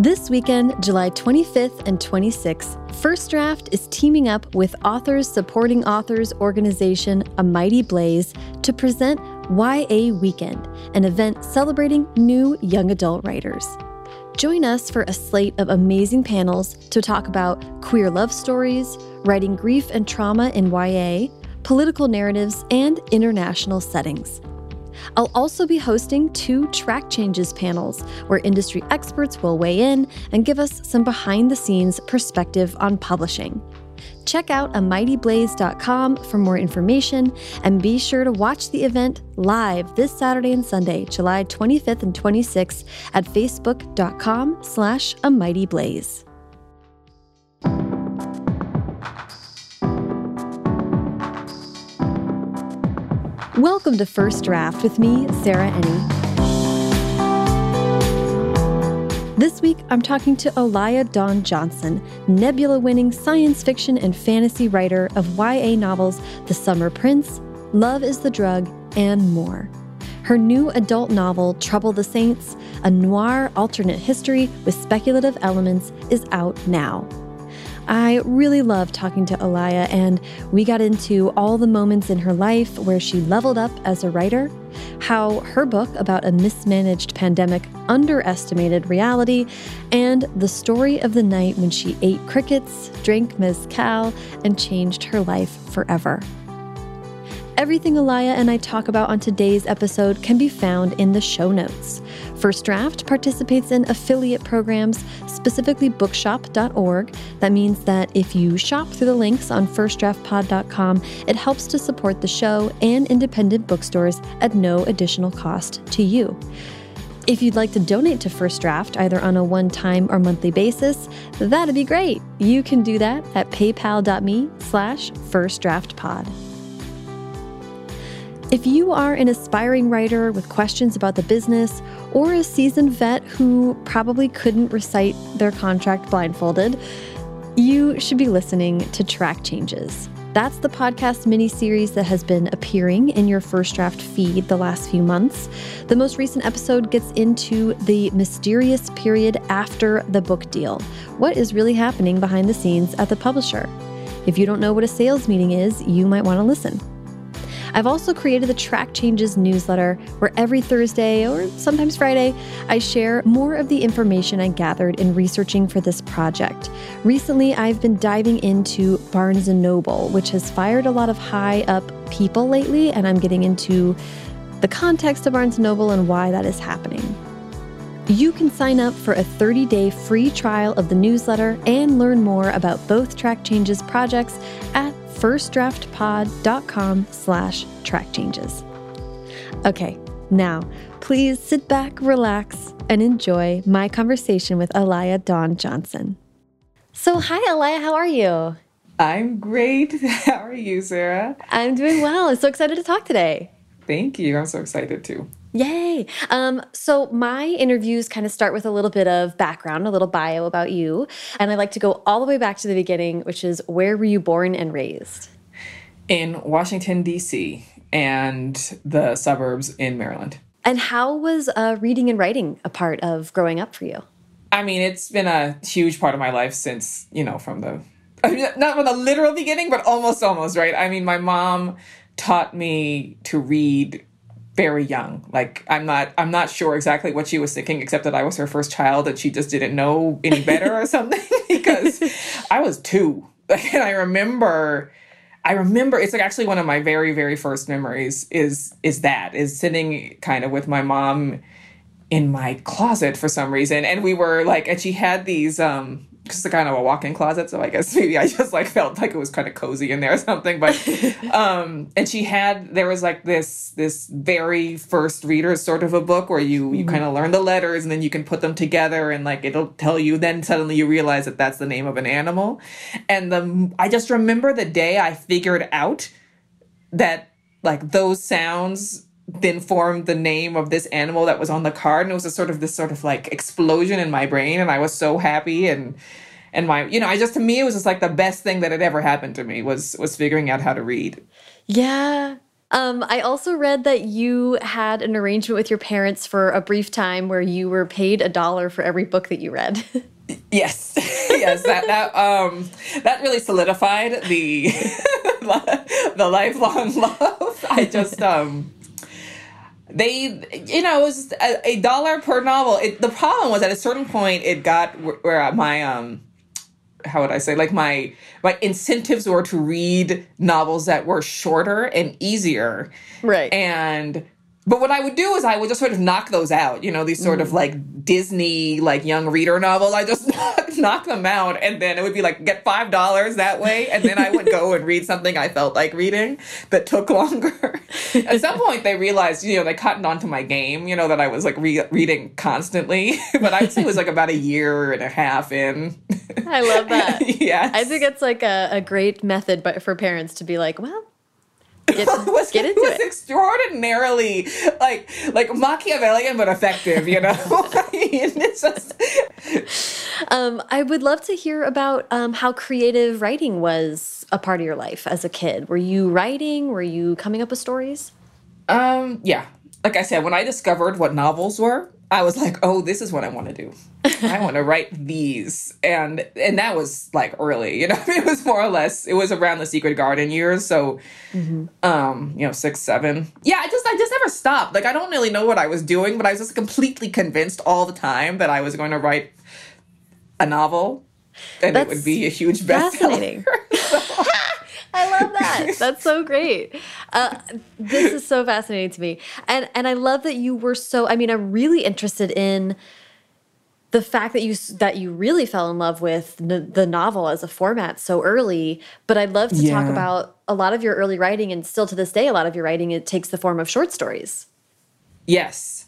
This weekend, July 25th and 26th, First Draft is teaming up with Authors Supporting Authors organization A Mighty Blaze to present YA Weekend, an event celebrating new young adult writers. Join us for a slate of amazing panels to talk about queer love stories, writing grief and trauma in YA, political narratives, and international settings. I'll also be hosting two track changes panels where industry experts will weigh in and give us some behind the scenes perspective on publishing. Check out amightyblaze.com for more information and be sure to watch the event live this Saturday and Sunday, July 25th and 26th at facebook.com slash amightyblaze. Welcome to First Draft with me, Sarah Enni. This week, I'm talking to Alaya Dawn Johnson, Nebula winning science fiction and fantasy writer of YA novels The Summer Prince, Love is the Drug, and more. Her new adult novel, Trouble the Saints, a noir alternate history with speculative elements, is out now. I really loved talking to Alaya, and we got into all the moments in her life where she leveled up as a writer, how her book about a mismanaged pandemic underestimated reality, and the story of the night when she ate crickets, drank mezcal, and changed her life forever. Everything Alaya and I talk about on today's episode can be found in the show notes. First Draft participates in affiliate programs, specifically bookshop.org. That means that if you shop through the links on firstdraftpod.com, it helps to support the show and independent bookstores at no additional cost to you. If you'd like to donate to First Draft, either on a one time or monthly basis, that'd be great. You can do that at paypal.me slash firstdraftpod. If you are an aspiring writer with questions about the business, or a seasoned vet who probably couldn't recite their contract blindfolded, you should be listening to Track Changes. That's the podcast mini series that has been appearing in your first draft feed the last few months. The most recent episode gets into the mysterious period after the book deal. What is really happening behind the scenes at the publisher? If you don't know what a sales meeting is, you might want to listen. I've also created the Track Changes newsletter where every Thursday or sometimes Friday, I share more of the information I gathered in researching for this project. Recently, I've been diving into Barnes & Noble, which has fired a lot of high up people lately, and I'm getting into the context of Barnes & Noble and why that is happening. You can sign up for a 30-day free trial of the newsletter and learn more about both Track Changes projects at firstdraftpod.com slash track changes. Okay, now please sit back, relax, and enjoy my conversation with Alaya Dawn Johnson. So, hi, Alaya, how are you? I'm great. How are you, Sarah? I'm doing well. I'm so excited to talk today. Thank you. I'm so excited too. Yay. Um, so my interviews kind of start with a little bit of background, a little bio about you. And I like to go all the way back to the beginning, which is where were you born and raised? In Washington, D.C., and the suburbs in Maryland. And how was uh, reading and writing a part of growing up for you? I mean, it's been a huge part of my life since, you know, from the, I mean, not from the literal beginning, but almost, almost, right? I mean, my mom taught me to read very young. Like I'm not I'm not sure exactly what she was thinking, except that I was her first child and she just didn't know any better or something because I was two. And I remember I remember it's like actually one of my very, very first memories is is that is sitting kind of with my mom in my closet for some reason. And we were like and she had these um just kind of a walk-in closet so i guess maybe i just like felt like it was kind of cozy in there or something but um and she had there was like this this very first reader sort of a book where you you mm-hmm. kind of learn the letters and then you can put them together and like it'll tell you then suddenly you realize that that's the name of an animal and the i just remember the day i figured out that like those sounds then formed the name of this animal that was on the card and it was a sort of this sort of like explosion in my brain and i was so happy and and my you know i just to me it was just like the best thing that had ever happened to me was was figuring out how to read yeah Um, I also read that you had an arrangement with your parents for a brief time where you were paid a dollar for every book that you read. Yes, yes, that that um that really solidified the the lifelong love. I just um they you know it was a, a dollar per novel. It, the problem was at a certain point it got where my um how would I say like my my incentives were to read novels that were shorter and easier. Right. And but what I would do is I would just sort of knock those out, you know, these sort mm. of like Disney like young reader novels. I just knock, knock them out, and then it would be like get five dollars that way, and then I would go and read something I felt like reading that took longer. At some point, they realized, you know, they cottoned onto my game, you know, that I was like re- reading constantly. but I'd say it was like about a year and a half in. I love that. yeah, I think it's like a, a great method, but for parents to be like, well Get, was, get into it. Was extraordinarily like like Machiavellian but effective, you know. it's just. Um, I would love to hear about um, how creative writing was a part of your life as a kid. Were you writing? Were you coming up with stories? Um, yeah. Like I said, when I discovered what novels were, I was like, oh, this is what I want to do. I want to write these. And and that was like early, you know, it was more or less, it was around the Secret Garden years. So, mm-hmm. um, you know, six, seven. Yeah, I just, I just never stopped. Like, I don't really know what I was doing, but I was just completely convinced all the time that I was going to write a novel and That's it would be a huge bestseller. So, I love that. That's so great. Uh, this is so fascinating to me, and and I love that you were so. I mean, I'm really interested in the fact that you that you really fell in love with the novel as a format so early. But I'd love to yeah. talk about a lot of your early writing, and still to this day, a lot of your writing it takes the form of short stories. Yes.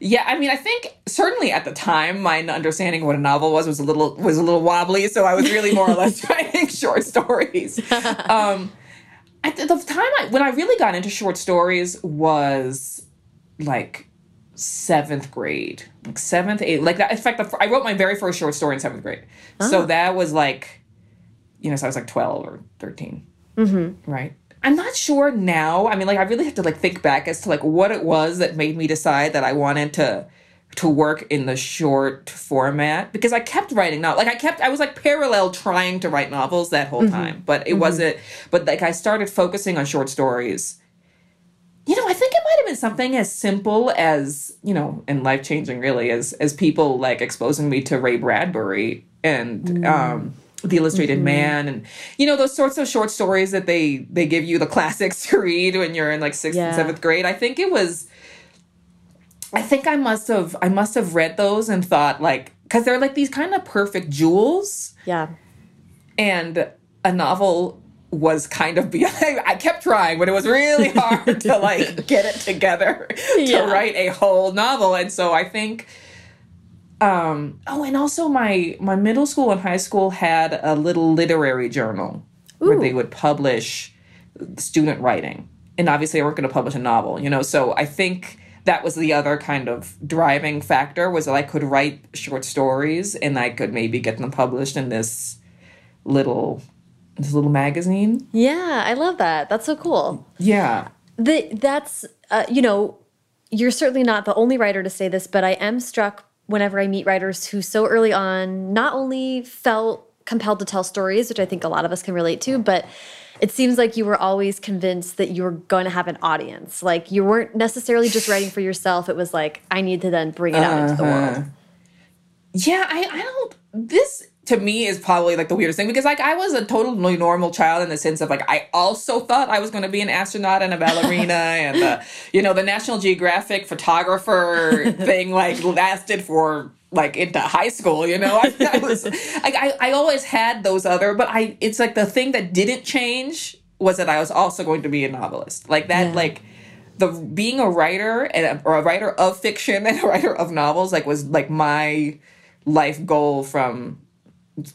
Yeah, I mean, I think certainly at the time, my understanding of what a novel was was a little was a little wobbly. So I was really more or less writing short stories. Um, at the time, I, when I really got into short stories was like seventh grade, like seventh, eighth, like that. In fact, the, I wrote my very first short story in seventh grade. Oh. So that was like, you know, so I was like twelve or 13 mm-hmm. right? I'm not sure now. I mean, like I really have to like think back as to like what it was that made me decide that I wanted to to work in the short format because I kept writing now. Like I kept I was like parallel trying to write novels that whole mm-hmm. time, but it mm-hmm. wasn't but like I started focusing on short stories. You know, I think it been something as simple as, you know, and life-changing really as as people like exposing me to Ray Bradbury and mm. um the illustrated mm-hmm. man and you know those sorts of short stories that they they give you the classics to read when you're in like sixth yeah. and seventh grade i think it was i think i must have i must have read those and thought like because they're like these kind of perfect jewels yeah and a novel was kind of beyond I kept trying, but it was really hard to like get it together to yeah. write a whole novel. And so I think um, oh, and also my my middle school and high school had a little literary journal Ooh. where they would publish student writing, and obviously, I weren't going to publish a novel, you know. So I think that was the other kind of driving factor was that I could write short stories and I could maybe get them published in this little this little magazine. Yeah, I love that. That's so cool. Yeah. The that's uh, you know, you're certainly not the only writer to say this, but I am struck whenever I meet writers who so early on not only felt compelled to tell stories, which I think a lot of us can relate to, but it seems like you were always convinced that you were going to have an audience. Like you weren't necessarily just writing for yourself. It was like, I need to then bring it out uh -huh. into the world. Uh-huh. Yeah, I, I don't, this to me is probably like the weirdest thing because like I was a totally normal child in the sense of like I also thought I was going to be an astronaut and a ballerina and the you know the National Geographic photographer thing like lasted for like into high school you know I, I was like I, I always had those other but I it's like the thing that didn't change was that I was also going to be a novelist like that yeah. like the being a writer and a, or a writer of fiction and a writer of novels like was like my life goal from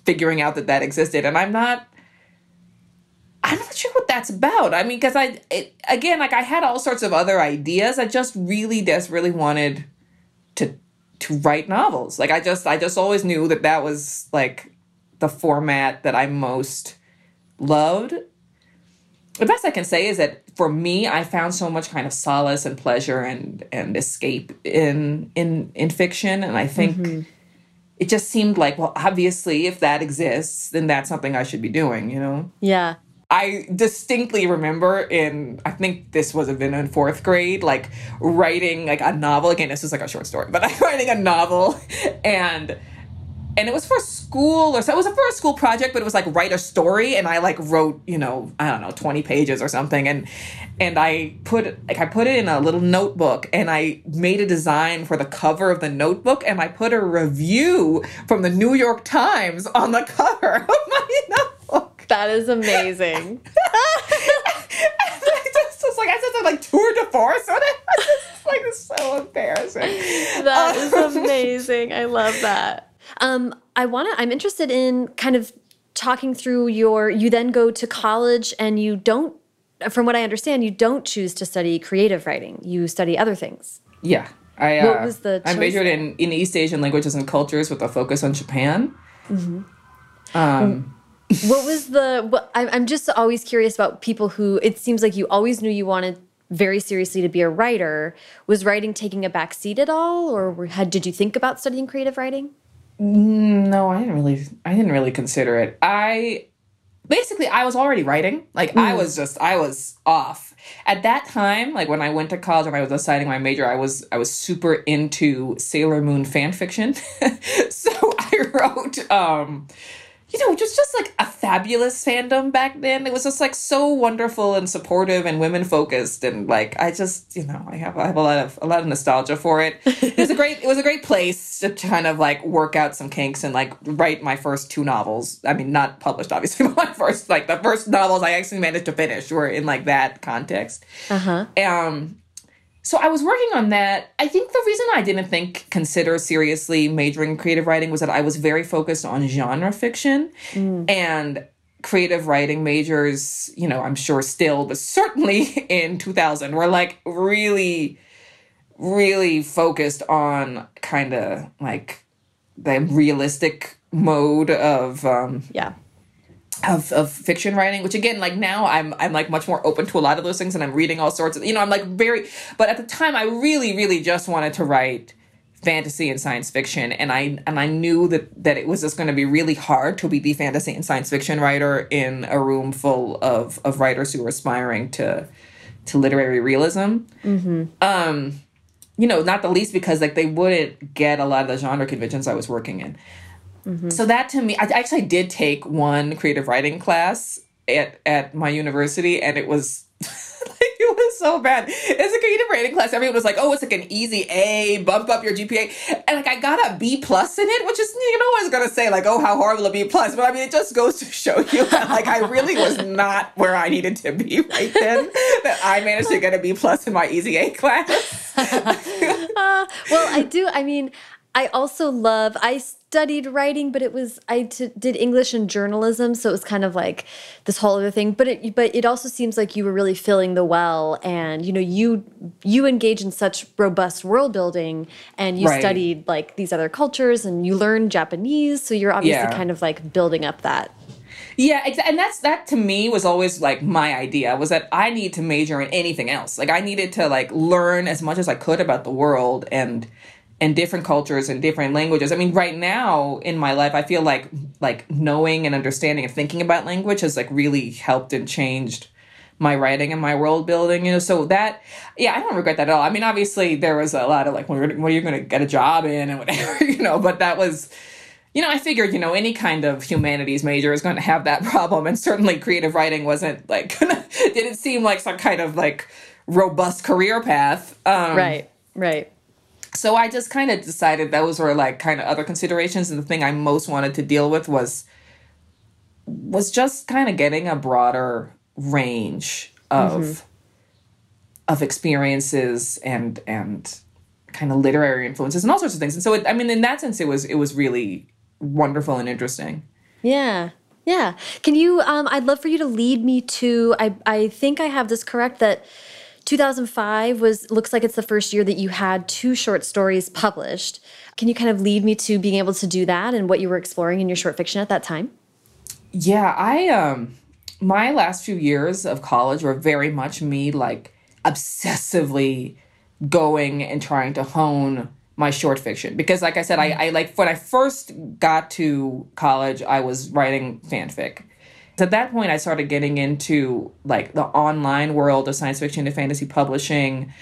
figuring out that that existed. And i'm not i'm not sure what that's about. I mean because i it, again like i had all sorts of other ideas. I just really desperately wanted to to write novels. Like i just i just always knew that that was like the format that i most loved. The best i can say is that for me, I found so much kind of solace and pleasure and and escape in in in fiction, and I think. Mm-hmm. It just seemed like, well, obviously, if that exists, then that's something I should be doing, you know? Yeah. I distinctly remember in I think this was have been in fourth grade, like writing like a novel. Again, this was like a short story, but I'm writing a novel and and it was for school or so it was a for a school project but it was like write a story and i like wrote you know i don't know 20 pages or something and and i put like i put it in a little notebook and i made a design for the cover of the notebook and i put a review from the new york times on the cover of my notebook that is amazing I just was like I said like tour de force on it. It's like it's so embarrassing. That is um, amazing. I love that. Um, I want to, I'm interested in kind of talking through your, you then go to college and you don't, from what I understand, you don't choose to study creative writing. You study other things. Yeah. I, uh, what was the I majored in, in East Asian languages and cultures with a focus on Japan. Mm-hmm. Um, what was the, what, I'm just always curious about people who, it seems like you always knew you wanted very seriously to be a writer. Was writing taking a back seat at all? Or had, did you think about studying creative writing? No, I didn't really I didn't really consider it. I basically I was already writing. Like mm. I was just I was off. At that time, like when I went to college and I was deciding my major, I was I was super into Sailor Moon fan fiction. so I wrote um you know, just just like a fabulous fandom back then. It was just like so wonderful and supportive and women focused and like I just you know I have I have a lot of a lot of nostalgia for it. it was a great it was a great place to kind of like work out some kinks and like write my first two novels. I mean, not published obviously, but my first like the first novels I actually managed to finish were in like that context. Uh huh. Um, so I was working on that. I think the reason I didn't think consider seriously majoring in creative writing was that I was very focused on genre fiction mm. and creative writing majors, you know, I'm sure still, but certainly in 2000 were like really really focused on kind of like the realistic mode of um yeah of, of fiction writing which again like now i'm i'm like much more open to a lot of those things and i'm reading all sorts of you know i'm like very but at the time i really really just wanted to write fantasy and science fiction and i and i knew that that it was just going to be really hard to be the fantasy and science fiction writer in a room full of of writers who were aspiring to to literary realism mm-hmm. um you know not the least because like they wouldn't get a lot of the genre conventions i was working in Mm-hmm. So that to me, I actually did take one creative writing class at at my university, and it was like it was so bad. It's a creative writing class. Everyone was like, "Oh, it's like an easy A, bump up your GPA," and like I got a B plus in it, which is you know I was gonna say like, "Oh, how horrible a B plus," but I mean it just goes to show you that like I really was not where I needed to be right then. that I managed to get a B plus in my easy A class. uh, well, I do. I mean, I also love. I studied writing, but it was I did English and journalism, so it was kind of like this whole other thing. But it but it also seems like you were really filling the well, and you know you you engage in such robust world building, and you right. studied like these other cultures, and you learned Japanese, so you're obviously yeah. kind of like building up that yeah, and that's that to me was always like my idea was that I need to major in anything else. Like I needed to like learn as much as I could about the world and and different cultures and different languages. I mean, right now in my life, I feel like like knowing and understanding and thinking about language has like really helped and changed my writing and my world building. You know, so that yeah, I don't regret that at all. I mean, obviously there was a lot of like, what are you going to get a job in and whatever, you know, but that was. You know, I figured, you know, any kind of humanities major is going to have that problem. And certainly creative writing wasn't like, didn't seem like some kind of like robust career path. Um, right, right so I just kind of decided that those were like kind of other considerations, and the thing I most wanted to deal with was was just kind of getting a broader range of mm-hmm. of experiences and and kind of literary influences and all sorts of things. And so, it, I mean, in that sense, it was it was really wonderful and interesting. Yeah. Yeah. Can you um I'd love for you to lead me to I I think I have this correct that 2005 was looks like it's the first year that you had two short stories published. Can you kind of lead me to being able to do that and what you were exploring in your short fiction at that time? Yeah, I um my last few years of college were very much me like obsessively going and trying to hone my short fiction because like i said I, I like when i first got to college i was writing fanfic at that point i started getting into like the online world of science fiction and fantasy publishing.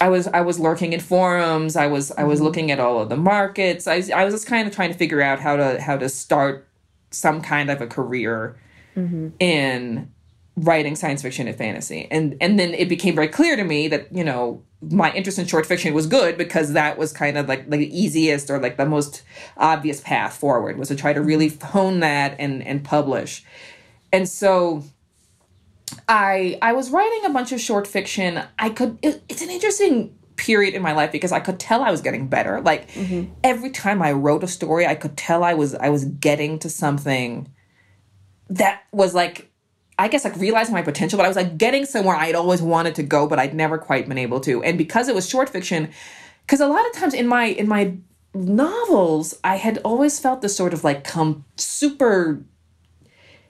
I was i was lurking in forums. I was i was mm-hmm. looking at all of the markets. I, I was just kind of trying to figure out how to how to start some kind of a career mm-hmm. in writing science fiction and fantasy. And and then it became very clear to me that you know my interest in short fiction was good because that was kind of like the easiest or like the most obvious path forward was to try to really hone that and and publish and so i i was writing a bunch of short fiction i could it, it's an interesting period in my life because i could tell i was getting better like mm-hmm. every time i wrote a story i could tell i was i was getting to something that was like I guess like realizing my potential, but I was like getting somewhere I'd always wanted to go, but I'd never quite been able to. And because it was short fiction, because a lot of times in my in my novels, I had always felt this sort of like come super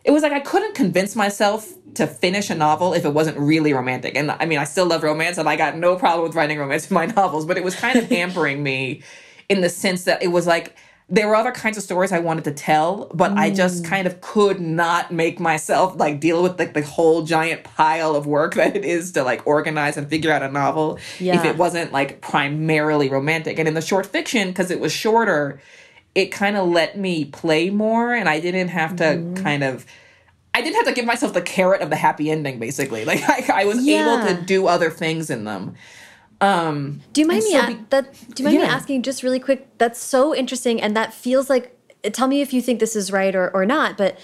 it was like I couldn't convince myself to finish a novel if it wasn't really romantic. And I mean, I still love romance and I got no problem with writing romance in my novels, but it was kind of hampering me in the sense that it was like there were other kinds of stories I wanted to tell, but mm. I just mm. kind of could not make myself like deal with like the whole giant pile of work that it is to like organize and figure out a novel yeah. if it wasn't like primarily romantic. And in the short fiction, because it was shorter, it kind of let me play more and I didn't have to mm. kind of I didn't have to give myself the carrot of the happy ending basically. Like I, I was yeah. able to do other things in them. Um, do you mind me so that? Do you mind yeah. me asking just really quick? That's so interesting, and that feels like. Tell me if you think this is right or or not, but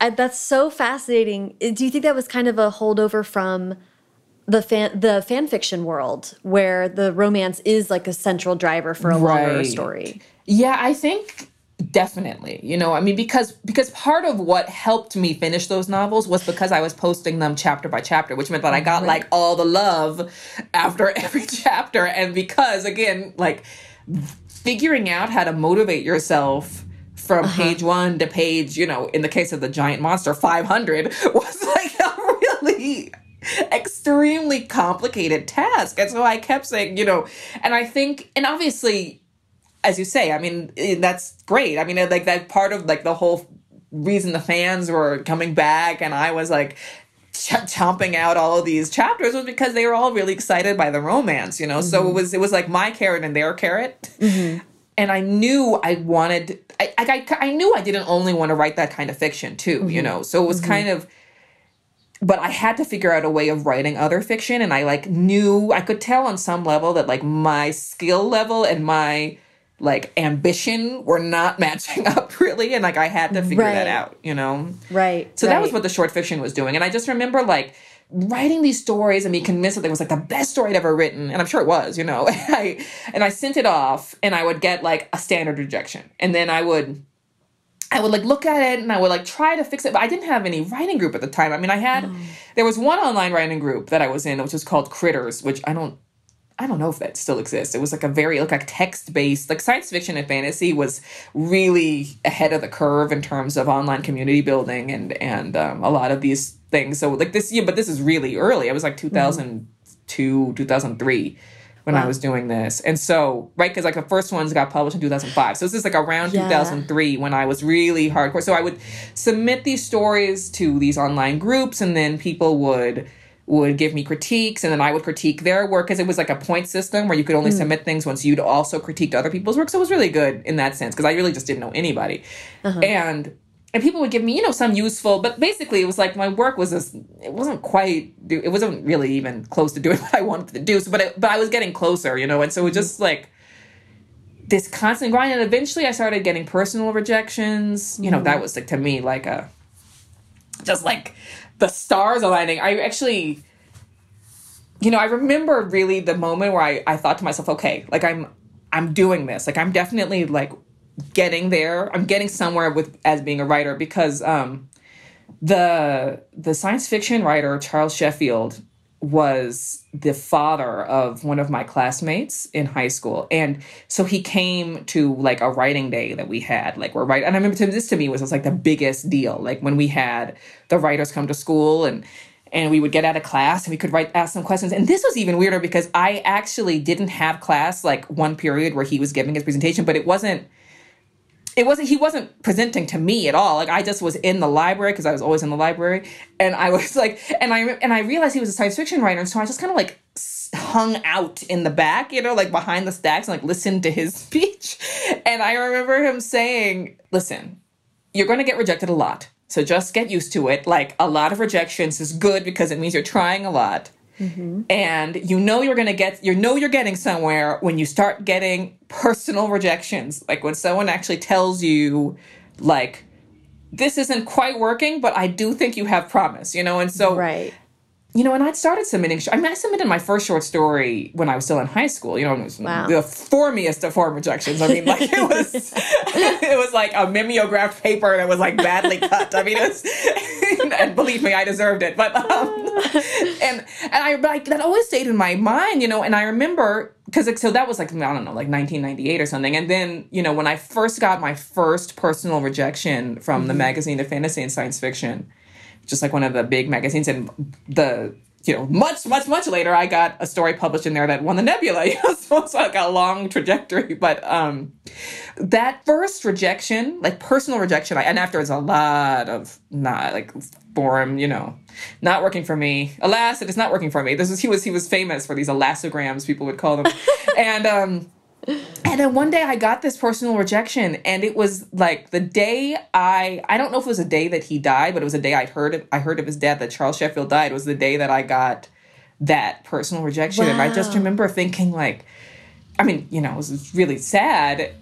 I, that's so fascinating. Do you think that was kind of a holdover from the fan the fan fiction world, where the romance is like a central driver for a right. longer story? Yeah, I think definitely you know i mean because because part of what helped me finish those novels was because i was posting them chapter by chapter which meant that i got right. like all the love after every chapter and because again like figuring out how to motivate yourself from uh-huh. page one to page you know in the case of the giant monster 500 was like a really extremely complicated task and so i kept saying you know and i think and obviously as you say, I mean, eh, that's great. I mean, like that part of like the whole reason the fans were coming back and I was like ch- chomping out all of these chapters was because they were all really excited by the romance, you know. Mm-hmm. So it was it was like my carrot and their carrot. Mm-hmm. And I knew I wanted I, I I knew I didn't only want to write that kind of fiction too, mm-hmm. you know. So it was mm-hmm. kind of but I had to figure out a way of writing other fiction and I like knew I could tell on some level that like my skill level and my like ambition were not matching up really and like i had to figure right. that out you know right so right. that was what the short fiction was doing and i just remember like writing these stories and being convinced that it was like the best story i'd ever written and i'm sure it was you know and i and i sent it off and i would get like a standard rejection and then i would I would like look at it and I would like try to fix it, but I didn't have any writing group at the time. I mean, I had oh. there was one online writing group that I was in, which was called Critters, which I don't I don't know if that still exists. It was like a very like a text based like science fiction and fantasy was really ahead of the curve in terms of online community building and and um, a lot of these things. So like this yeah, but this is really early. It was like 2002, mm-hmm. 2003 when wow. I was doing this. And so, right, because like the first ones got published in 2005. So this is like around yeah. 2003 when I was really hardcore. So I would submit these stories to these online groups and then people would would give me critiques and then I would critique their work because it was like a point system where you could only mm. submit things once you'd also critiqued other people's work. So it was really good in that sense because I really just didn't know anybody. Uh-huh. And and people would give me, you know, some useful, but basically it was like my work was just, it wasn't quite, it wasn't really even close to doing what I wanted to do. So, but, it, but I was getting closer, you know, and so it was just like this constant grind. And eventually I started getting personal rejections. You know, mm. that was like to me like a, just like the stars aligning. I actually, you know, I remember really the moment where I, I thought to myself, okay, like I'm I'm doing this. Like I'm definitely like getting there. I'm getting somewhere with as being a writer because um the the science fiction writer Charles Sheffield was the father of one of my classmates in high school. And so he came to like a writing day that we had, like we're right. And I remember this to me was, was like the biggest deal. Like when we had the writers come to school and and we would get out of class and we could write ask some questions. And this was even weirder because I actually didn't have class like one period where he was giving his presentation, but it wasn't it wasn't he wasn't presenting to me at all. Like i just was in the library because i was always in the library. And i was like and i and i realized he was a science fiction writer. And so i just kind of like hung out in the back you know like behind the stacks and like listened to his speech. And i remember him saying listen you're going to get rejected a lot. So just get used to it. Like a lot of rejections is good because it means you're trying a lot. Mm-hmm. And you know you're gonna get you know you're getting somewhere when you start getting personal rejections. Like when someone actually tells you like this isn't quite working, but I do think you have promise, you know? And so right you know, and I'd started submitting. I mean, I submitted my first short story when I was still in high school. You know, it was wow. the formiest of form rejections. I mean, like it was, it was like a mimeographed paper that was like badly cut. I mean, it was, and believe me, I deserved it. But um, and and I like that always stayed in my mind. You know, and I remember because so that was like I don't know, like 1998 or something. And then you know, when I first got my first personal rejection from mm-hmm. the magazine of fantasy and science fiction just like one of the big magazines. And the you know, much, much, much later, I got a story published in there that won the Nebula. You know, so it's like a long trajectory. But um, that first rejection, like personal rejection, I, and afterwards a lot of not like forum, you know, not working for me. Alas, it is not working for me. This is he was he was famous for these elasograms, people would call them, and um and then one day I got this personal rejection, and it was like the day I I don't know if it was a day that he died, but it was a day I heard of, I heard of his death that Charles Sheffield died. It was the day that I got that personal rejection, wow. and I just remember thinking like, I mean, you know, it was really sad,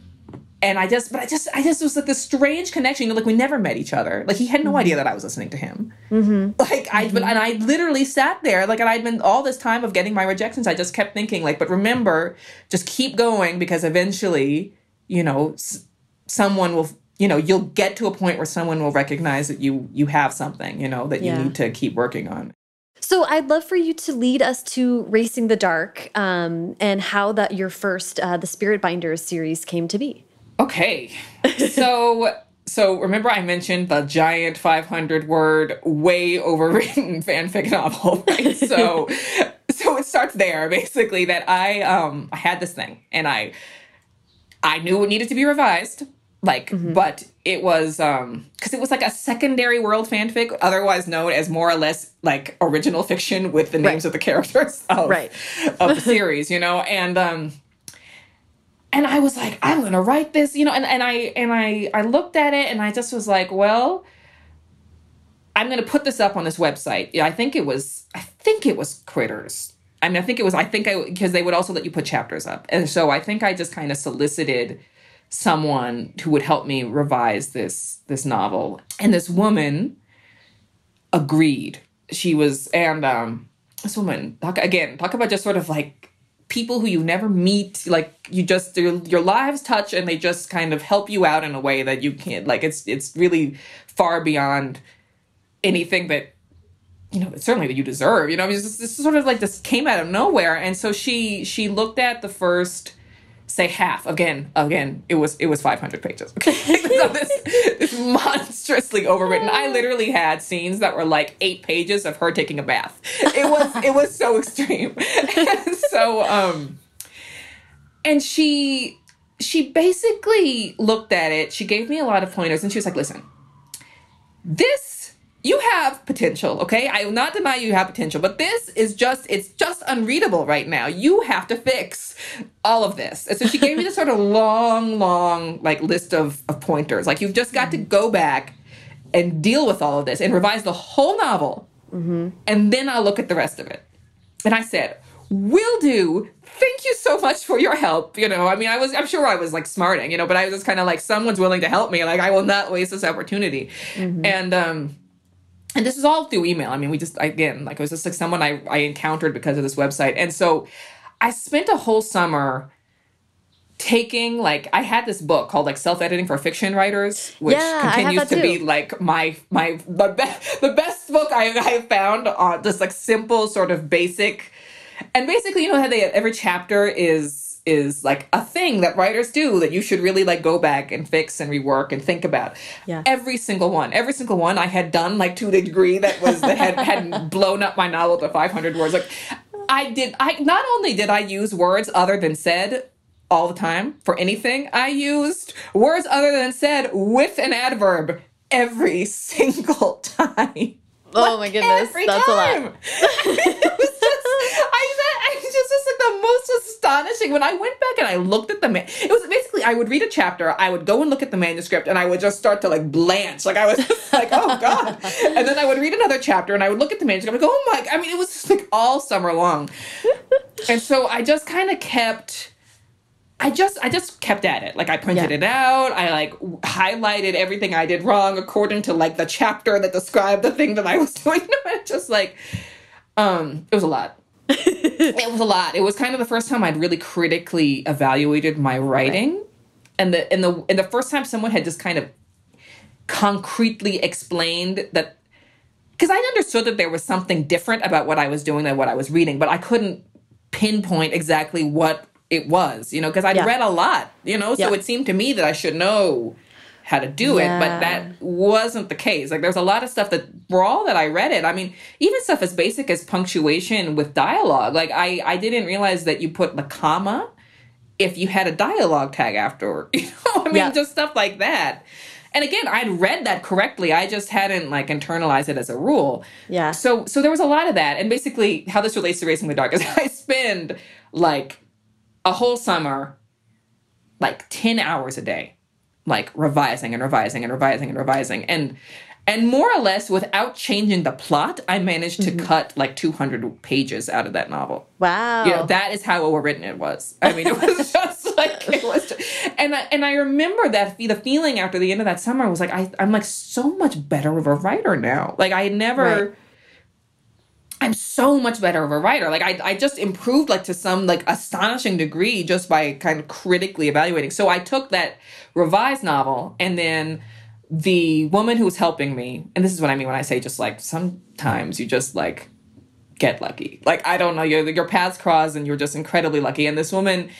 and I just, but I just, I just was like this strange connection. You know, like we never met each other. Like he had no mm-hmm. idea that I was listening to him. Mm-hmm. Like I, mm-hmm. but and I literally sat there, like, and I'd been all this time of getting my rejections. I just kept thinking, like, but remember, just keep going because eventually, you know, s- someone will, you know, you'll get to a point where someone will recognize that you you have something, you know, that yeah. you need to keep working on. So I'd love for you to lead us to Racing the Dark um, and how that your first uh, the Spirit Binders series came to be. Okay. So so remember I mentioned the giant 500 word way overwritten fanfic novel, right? So so it starts there basically that I um I had this thing and I I knew it needed to be revised like mm-hmm. but it was um because it was like a secondary world fanfic otherwise known as more or less like original fiction with the names right. of the characters of, right. of the series you know and um and I was like, I'm gonna write this, you know, and, and I and I I looked at it and I just was like, well, I'm gonna put this up on this website. Yeah, I think it was I think it was Critters. I mean, I think it was I think I because they would also let you put chapters up. And so I think I just kind of solicited someone who would help me revise this this novel. And this woman agreed. She was and um this woman talk again, talk about just sort of like people who you never meet like you just your, lives touch and they just kind of help you out in a way that you can't like it's it's really far beyond anything that you know certainly that you deserve you know I mean, this, this sort of like this came out of nowhere. And so she she looked at the first say half. Again again it was it was 500 pages. Okay so this, monstrously overwritten. I literally had scenes that were like eight pages of her taking a bath. It was it was so extreme. And so um and she she basically looked at it. She gave me a lot of pointers and she was like listen this you have potential, okay? I will not deny you have potential, but this is just, it's just unreadable right now. You have to fix all of this. And so she gave me this sort of long, long, like list of, of pointers. Like you've just got to go back and deal with all of this and revise the whole novel. Mm-hmm. And then I'll look at the rest of it. And I said, will do. Thank you so much for your help. You know, I mean, I was, I'm sure I was like smarting, you know, but I was just kind of like, someone's willing to help me. Like, I will not waste this opportunity. Mm-hmm. And, um, and this is all through email. I mean, we just again, like it was just like someone I, I encountered because of this website. And so I spent a whole summer taking like I had this book called like self editing for fiction writers, which Yeah, continues to be like my my the best the best book I I found on just like simple sort of basic, and basically you know how they every chapter is is like a thing that writers do that you should really like go back and fix and rework and think about. Yeah. Every single one, every single one I had done like to the degree that was that had had blown up my novel to 500 words. Like I did I not only did I use words other than said all the time for anything, I used words other than said with an adverb every single time. Oh my goodness, that's a lot. time. it was just, I, I was just, just like the most astonishing. When I went back and I looked at the man, it was basically I would read a chapter, I would go and look at the manuscript, and I would just start to like blanch, like I was like, oh god. And then I would read another chapter, and I would look at the manuscript, and go, oh my. I mean, it was just like all summer long, and so I just kind of kept. I just I just kept at it. Like I printed Yeah. it out. I like highlighted everything I did wrong according to like the chapter that described the thing that I was doing. just like um it was a lot. it was a lot. It was kind of the first time I'd really critically evaluated my writing. And the and the and the first time someone had just kind of concretely explained that because I understood that there was something different about what I was doing than what I was reading, but I couldn't pinpoint exactly what it was, you know, because I'd Yeah. read a lot, you know, so Yeah. it seemed to me that I should know how to do it, but that wasn't the case. Like, there's a lot of stuff that, for all that I read it, I mean, even stuff as basic as punctuation with dialogue. Like, I, I didn't realize that you put the comma if you had a dialogue tag after, you know, I mean, Yeah. just stuff like that. And again, I'd read that correctly. I just hadn't like internalized it as a rule. Yeah. So so there was a lot of that. And basically how this relates to Racing the Dark is I spend like a whole summer like 10 hours a day like revising and revising and revising and revising. And and more or less without changing the plot i managed to mm-hmm. cut like 200 pages out of that novel. Wow. you know that is how well written it was. I mean it was just like it was and I, and i remember that the feeling after the end of that summer was like I, i'm like so much better of a writer now. Like i never Right. I'm so much better of a writer like I, I just improved like to some like astonishing degree just by kind of critically evaluating so i took that revised novel and then the woman who was helping me and this is what i mean when i say just like sometimes you just like get lucky. Like I don't know, your your paths cross and you're just incredibly lucky. And this woman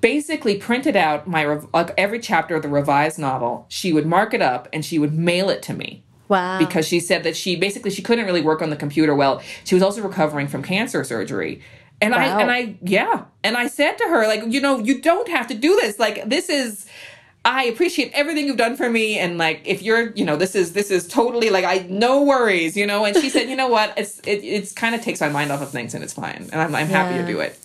basically printed out my like every chapter of the revised novel. She would mark it up and she would mail it to me Wow. because she said that she basically she couldn't really work on the computer well. She was also recovering from cancer surgery. And Wow. I and I yeah, and I said to her like, you know, you don't have to do this. Like this is I appreciate everything you've done for me and like if you're, you know, this is this is totally like I no worries, you know. And she said, "You know what? It's it it's kind of takes my mind off of things and it's fine. And I'm I'm happy to do it."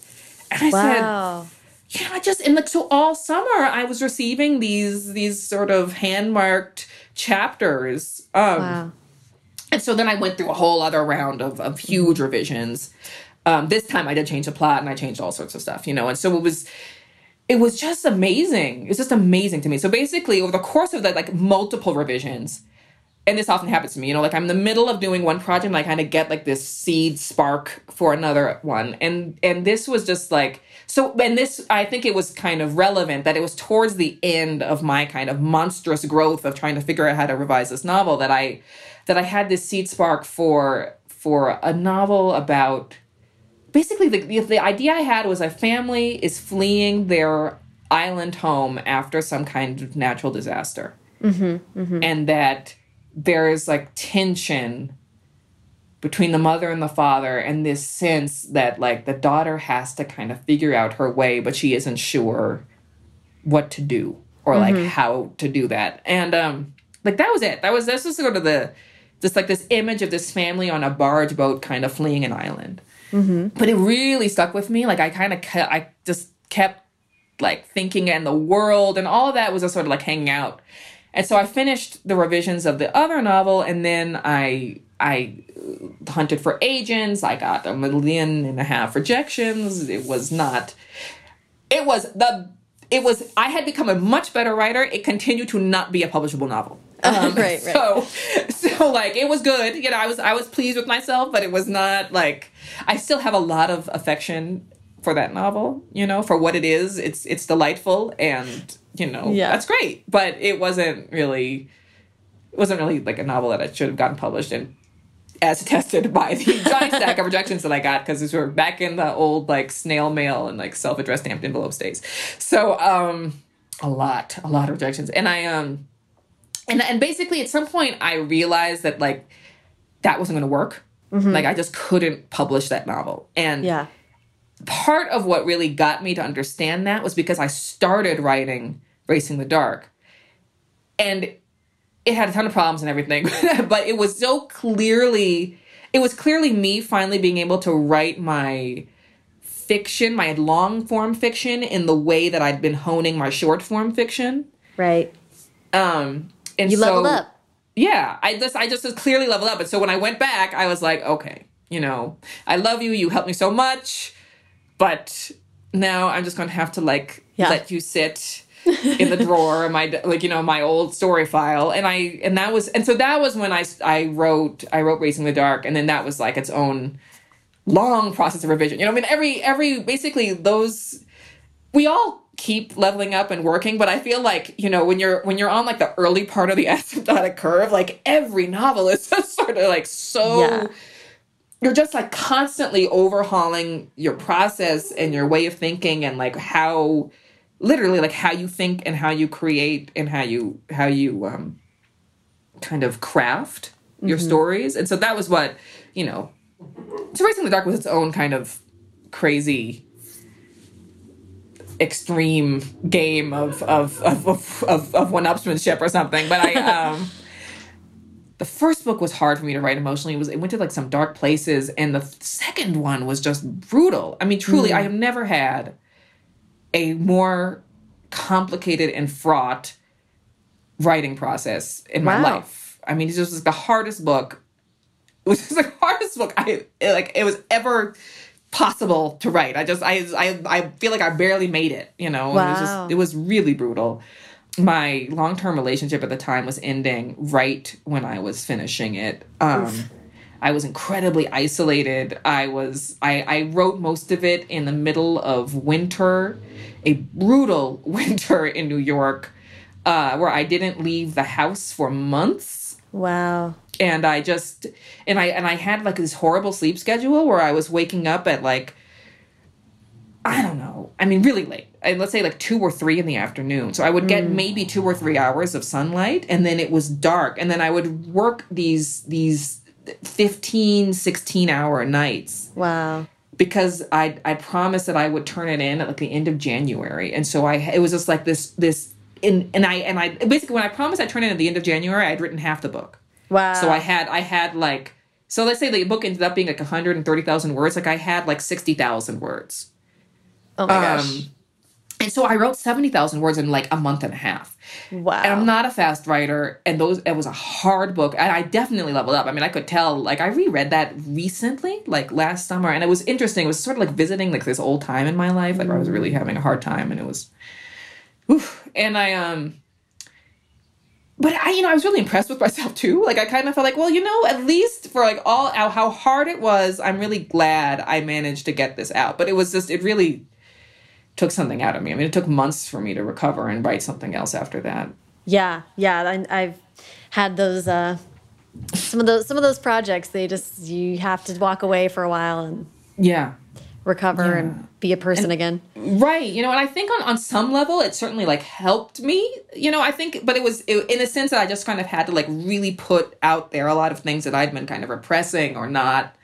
And I said, wow. yeah, I just and like so all summer I was receiving these these sort of hand marked chapters. Um Wow. and so then I went through a whole other round of, of huge revisions. Um, this time I did change the plot and I changed all sorts of stuff, you know, and so it was it was just amazing. It was just amazing to me. So basically over the course of the like multiple revisions, and this often happens to me, you know, like I'm in the middle of doing one project and I kind of get like this seed spark for another one. And and this was just like so and this I think it was kind of relevant that it was towards the end of my kind of monstrous growth of trying to figure out how to revise this novel that I that I had this seed spark for for a novel about basically the, the the idea I had was a family is fleeing their island home after some kind of natural disaster. Mm-hmm, mm-hmm. And that there is like tension between the mother and the father and this sense that like the daughter has to kind of figure out her way but she isn't sure what to do or like how to do that. And um like that was it. That was this was sort of the just like this image of this family on a barge boat kind of fleeing an island. But it really stuck with me. Like i kind of ke- i just kept like thinking and the world and all of that was just sort of like hanging out. And so i finished the revisions of the other novel and then i i hunted for agents i got a million and a half rejections it was not it was the it was i had become a much better writer it continued to not be a publishable novel um, Right, right. so so like it was good you know i was i was pleased with myself but it was not like i still have a lot of affection for that novel, you know, for what it is. It's it's delightful and, you know, Yeah. that's great. But it wasn't really it wasn't really like a novel that I should have gotten published and as attested by the giant stack of rejections that I got because these were back in the old like snail mail and like self-addressed stamped envelopes days. So um a lot, a lot of rejections. And I um and and basically at some point I realized that like that wasn't gonna work. Like I just couldn't publish that novel. And Yeah. part of what really got me to understand that was because I started writing Racing the Dark. And it had a ton of problems and everything, but it was so clearly it was clearly me finally being able to write my fiction, my long form fiction in the way that I'd been honing my short form fiction. Right. Um and You so, leveled up. yeah, I just I just clearly leveled up. And so when I went back, I was like, okay, you know, I love you. You helped me so much, but now I'm just gonna have to like Yeah. let you sit in the drawer of my like you know my old story file. And i and that was and so that was when i i wrote i wrote racing the dark. And then that was like its own long process of revision. You know i mean every every basically those we all keep leveling up and working. But i feel like you know when you're when you're on like the early part of the asymptotic curve like every novel is just sort of like so Yeah. you're just like constantly overhauling your process and your way of thinking and like how literally like how you think and how you create and how you how you um kind of craft your stories and so that was what you know so racing in the dark was its own kind of crazy extreme game of of of of, of, of one-upsmanship or something but i um the first book was hard for me to write emotionally. It was it went to like some dark places, and the second one was just brutal. I mean, truly, I have never had a more complicated and fraught writing process in my Wow. life. I mean, it just was the hardest book. It was just the hardest book I like. It was ever possible to write. I just I I I feel like I barely made it. You know, it was just it was really brutal my long term relationship at the time was ending right when I was finishing it. Um, I was incredibly isolated. I was I, I wrote most of it in the middle of winter, a brutal winter in New York, uh, where I didn't leave the house for months Wow. and I just and I and I had like this horrible sleep schedule where I was waking up at like I don't know. I mean, really late. And let's say like two or three in the afternoon. So I would get maybe two or three hours of sunlight, and then it was dark, and then I would work these these 15, 16 hour nights Wow. because I I promised that I would turn it in at like the end of January, and so I it was just like this this and and I and I basically when I promised I'd turn it in at the end of January, I'd written half the book. Wow. So I had I had like so let's say the book ended up being like 130,000 words. Like I had like 60,000 words. Oh my um, gosh. And so I wrote 70,000 words in like a month and a half. Wow. And I'm not a fast writer and those it was a hard book and I definitely leveled up. I mean, I could tell like I reread that recently, like last summer and it was interesting. It was sort of like visiting like this old time in my life like where I was really having a hard time and it was oof. and I um but I, you know, I was really impressed with myself too. Like, I kind of felt like, well, you know, at least for like all how hard it was, I'm really glad I managed to get this out. But it was just, it really took something out of me. I mean, it took months for me to recover and write something else after that. Yeah, yeah. I, I've had those. Uh, some of those. Some of those projects. They just you have to walk away for a while and Yeah. recover and be a person again. Right. You know, and I think on, on some level, it certainly like helped me, you know, I think, but it was it, in a sense that I just kind of had to like really put out there a lot of things that I'd been kind of repressing or not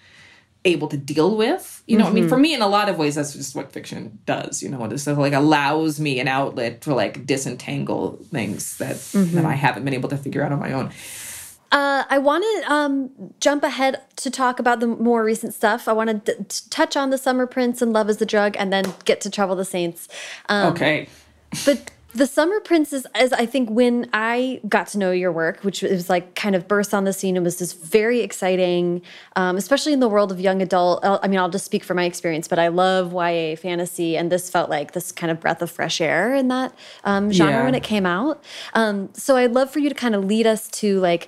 able to deal with. You know, I mean, for me, in a lot of ways, that's just what fiction does, you know, it just like allows me an outlet to like disentangle things that, that I haven't been able to figure out on my own. Uh, I want to um, jump ahead to talk about the more recent stuff. I want to touch on the Summer Prince and Love is the Drug, and then get to Trouble the Saints. Um, Okay. But the Summer Prince is, is, I think, when I got to know your work, which was like kind of burst on the scene and was just very exciting, um, especially in the world of young adult. uh, I mean, I'll just speak from my experience, but I love YA fantasy, and this felt like this kind of breath of fresh air in that um, genre Yeah. when it came out. Um, so I'd love for you to kind of lead us to like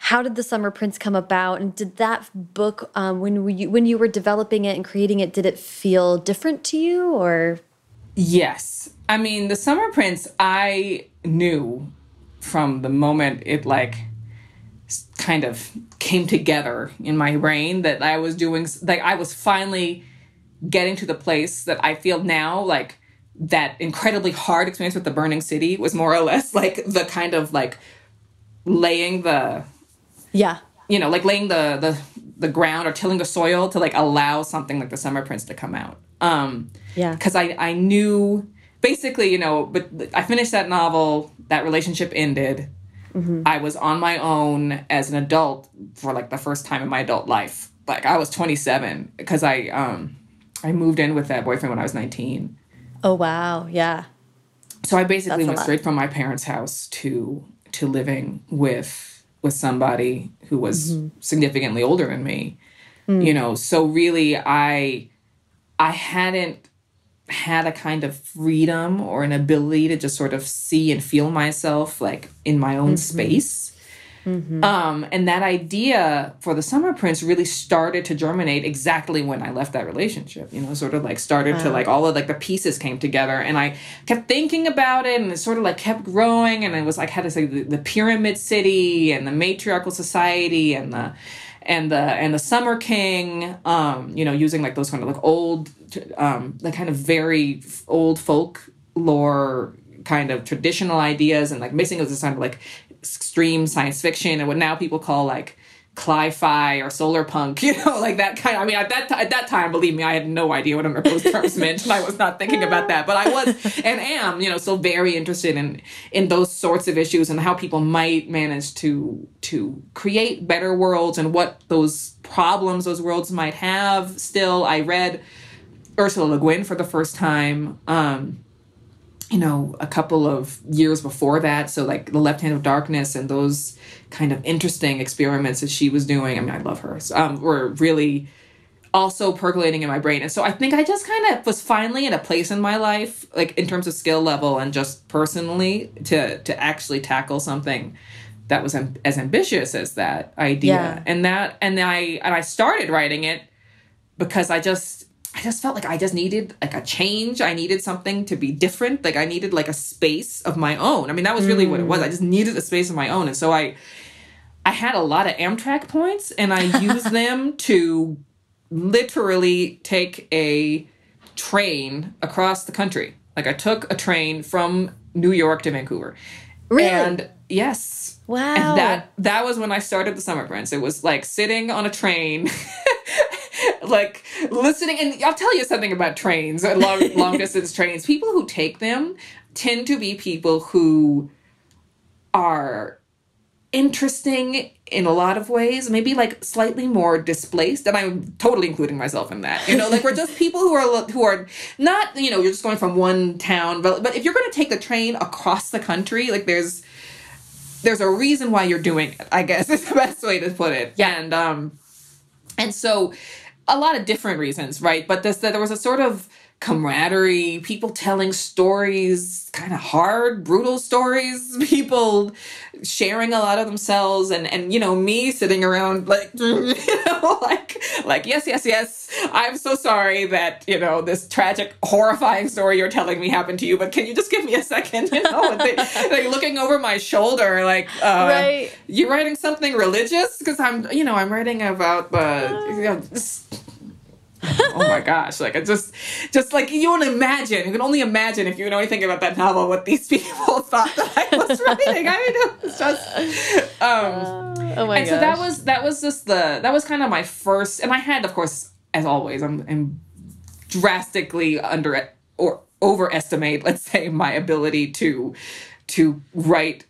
how did the Summer Prince come about? And did that book, um, when you when you were developing it and creating it, did it feel different to you, or? Yes, I mean the Summer Prince. I knew from the moment it like kind of came together in my brain that I was doing like I was finally getting to the place that I feel now like that incredibly hard experience with the burning city was more or less like the kind of like laying the yeah you know like laying the the the ground or tilling the soil to like allow something like the summer prince to come out um yeah because i i knew basically you know but i finished that novel that relationship ended. Mm-hmm. i was on my own as an adult for like the first time in my adult life. Like i was 27 because i um i moved in with that boyfriend when i was 19 oh wow. Yeah. So i basically went straight from my parents house to to living with with somebody who was mm-hmm. significantly older than me. Mm. you know so really i i hadn't had a kind of freedom or an ability to just sort of see and feel myself like in my own mm-hmm. space Mm-hmm. Um, and that idea for the Summer Prince really started to germinate exactly when I left that relationship. You know, sort of like started to like all of like the pieces came together, and I kept thinking about it, and it sort of like kept growing, and it was like had to say the, the pyramid city and the matriarchal society and the and the and the summer king um you know using like those kind of like old um like kind of very old folk lore kind of traditional ideas and like mixing it with this kind of like extreme science fiction and what now people call like cli-fi or solar punk, you know, like that kind of, I mean, at that, at that time, believe me, I had no idea what of those terms meant and I was not thinking about that, but I was and am, you know, still very interested in, in those sorts of issues and how people might manage to, to create better worlds and what those problems those worlds might have. Still, I read Ursula Le Guin for the first time. Um, you know, a couple of years before that. So, like The Left Hand of Darkness and those kind of interesting experiments that she was doing. I mean, I love her. So, um, were really also percolating in my brain. And so I think I just kind of was finally in a place in my life, like in terms of skill level and just personally, to to actually tackle something that was as ambitious as that idea. Yeah. And that and I and I started writing it because I just I just felt like I just needed like a change. I needed something to be different. Like I needed like a space of my own. I mean, that was really mm. what it was. I just needed a space of my own. And so I I had a lot of Amtrak points and I used them to literally take a train across the country. Like I took a train from New York to Vancouver. Really? And yes. Wow. And that that was when I started the Summer Prince. It was like sitting on a train like listening and I'll tell you something about trains, uh, long long distance trains. People who take them tend to be people who are interesting in a lot of ways, maybe like slightly more displaced, and I'm totally including myself in that. You know, like we're just people who are who are not, you know, you're just going from one town, but but if you're going to take the train across the country, like there's there's a reason why you're doing it. I guess is the best way to put it. Yeah. And um, and so a lot of different reasons, right? But this, there was a sort of camaraderie, people telling stories, kind of hard, brutal stories, people sharing a lot of themselves and and you know me sitting around like you know like like yes yes yes I'm so sorry that you know this tragic horrifying story you're telling me happened to you but can you just give me a second? You know they, like looking over my shoulder like uh, right. You writing something religious? Because I'm you know I'm writing about the you know, oh my gosh like it's just just like you want to imagine you can only imagine if you know anything about that novel what these people thought that i was writing i mean it's just um uh, oh my and gosh. so that was that was just the that was kind of my first and i had of course as always i'm, I'm drastically under or overestimate let's say my ability to to write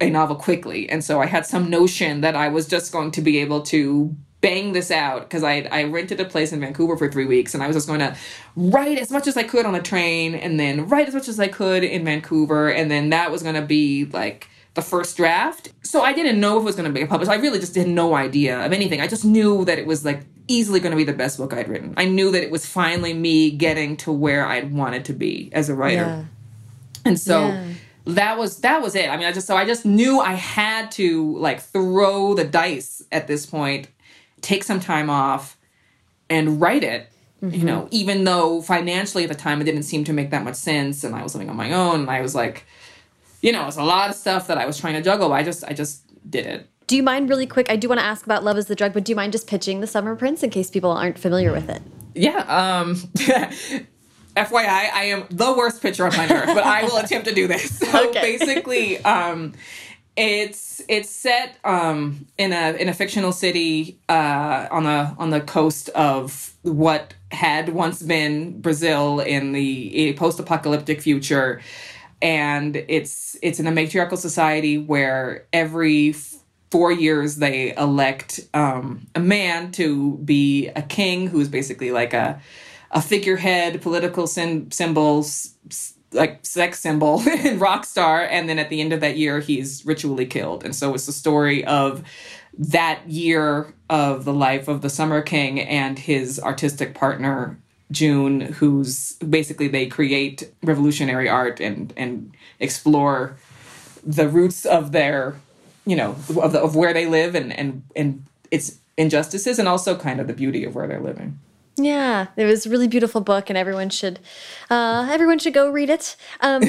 a novel quickly and so i had some notion that i was just going to be able to bang this out because I I rented a place in Vancouver for three weeks and I was just going to write as much as I could on a train and then write as much as I could in Vancouver and then that was going to be like the first draft. So I didn't know if it was going to be published. I really just had no idea of anything. I just knew that it was like easily going to be the best book I'd written. I knew that it was finally me getting to where I'd wanted to be as a writer. Yeah. And so. Yeah that was that was it. I mean, I just so I just knew I had to like throw the dice at this point, take some time off, and write it. Mm-hmm. You know, even though financially at the time it didn't seem to make that much sense, and I was living on my own, and I was like, you know, it's a lot of stuff that I was trying to juggle. I just I just did it. Do you mind really quick? I do want to ask about Love is the Drug, but do you mind just pitching the Summer Prince in case people aren't familiar with it? Yeah. Um, FYI, I am the worst pitcher on planet Earth, but I will attempt to do this. So okay. basically, um, it's it's set um, in a in a fictional city uh, on the on the coast of what had once been Brazil in the post apocalyptic future, and it's it's in a matriarchal society where every four years they elect um, a man to be a king who's basically like a a figurehead, political symbols, like sex symbol and rock star, and then at the end of that year he's ritually killed. And so it's the story of that year of the life of the Summer King and his artistic partner June, who's basically they create revolutionary art and and explore the roots of their, you know, of the, of where they live and and and its injustices and also kind of the beauty of where they're living. Yeah, it was a really beautiful book, and everyone should uh, everyone should go read it. Um,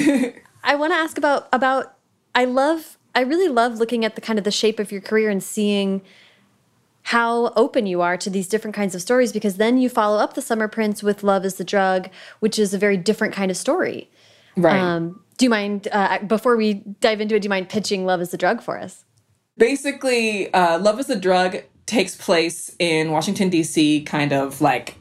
I want to ask about about I love I really love looking at the kind of the shape of your career and seeing how open you are to these different kinds of stories because then you follow up the Summer Prince with Love is the Drug, which is a very different kind of story. Right. Um, do you mind uh, before we dive into it? Do you mind pitching Love is the Drug for us? Basically, uh, Love is the Drug takes place in Washington, D.C., kind of like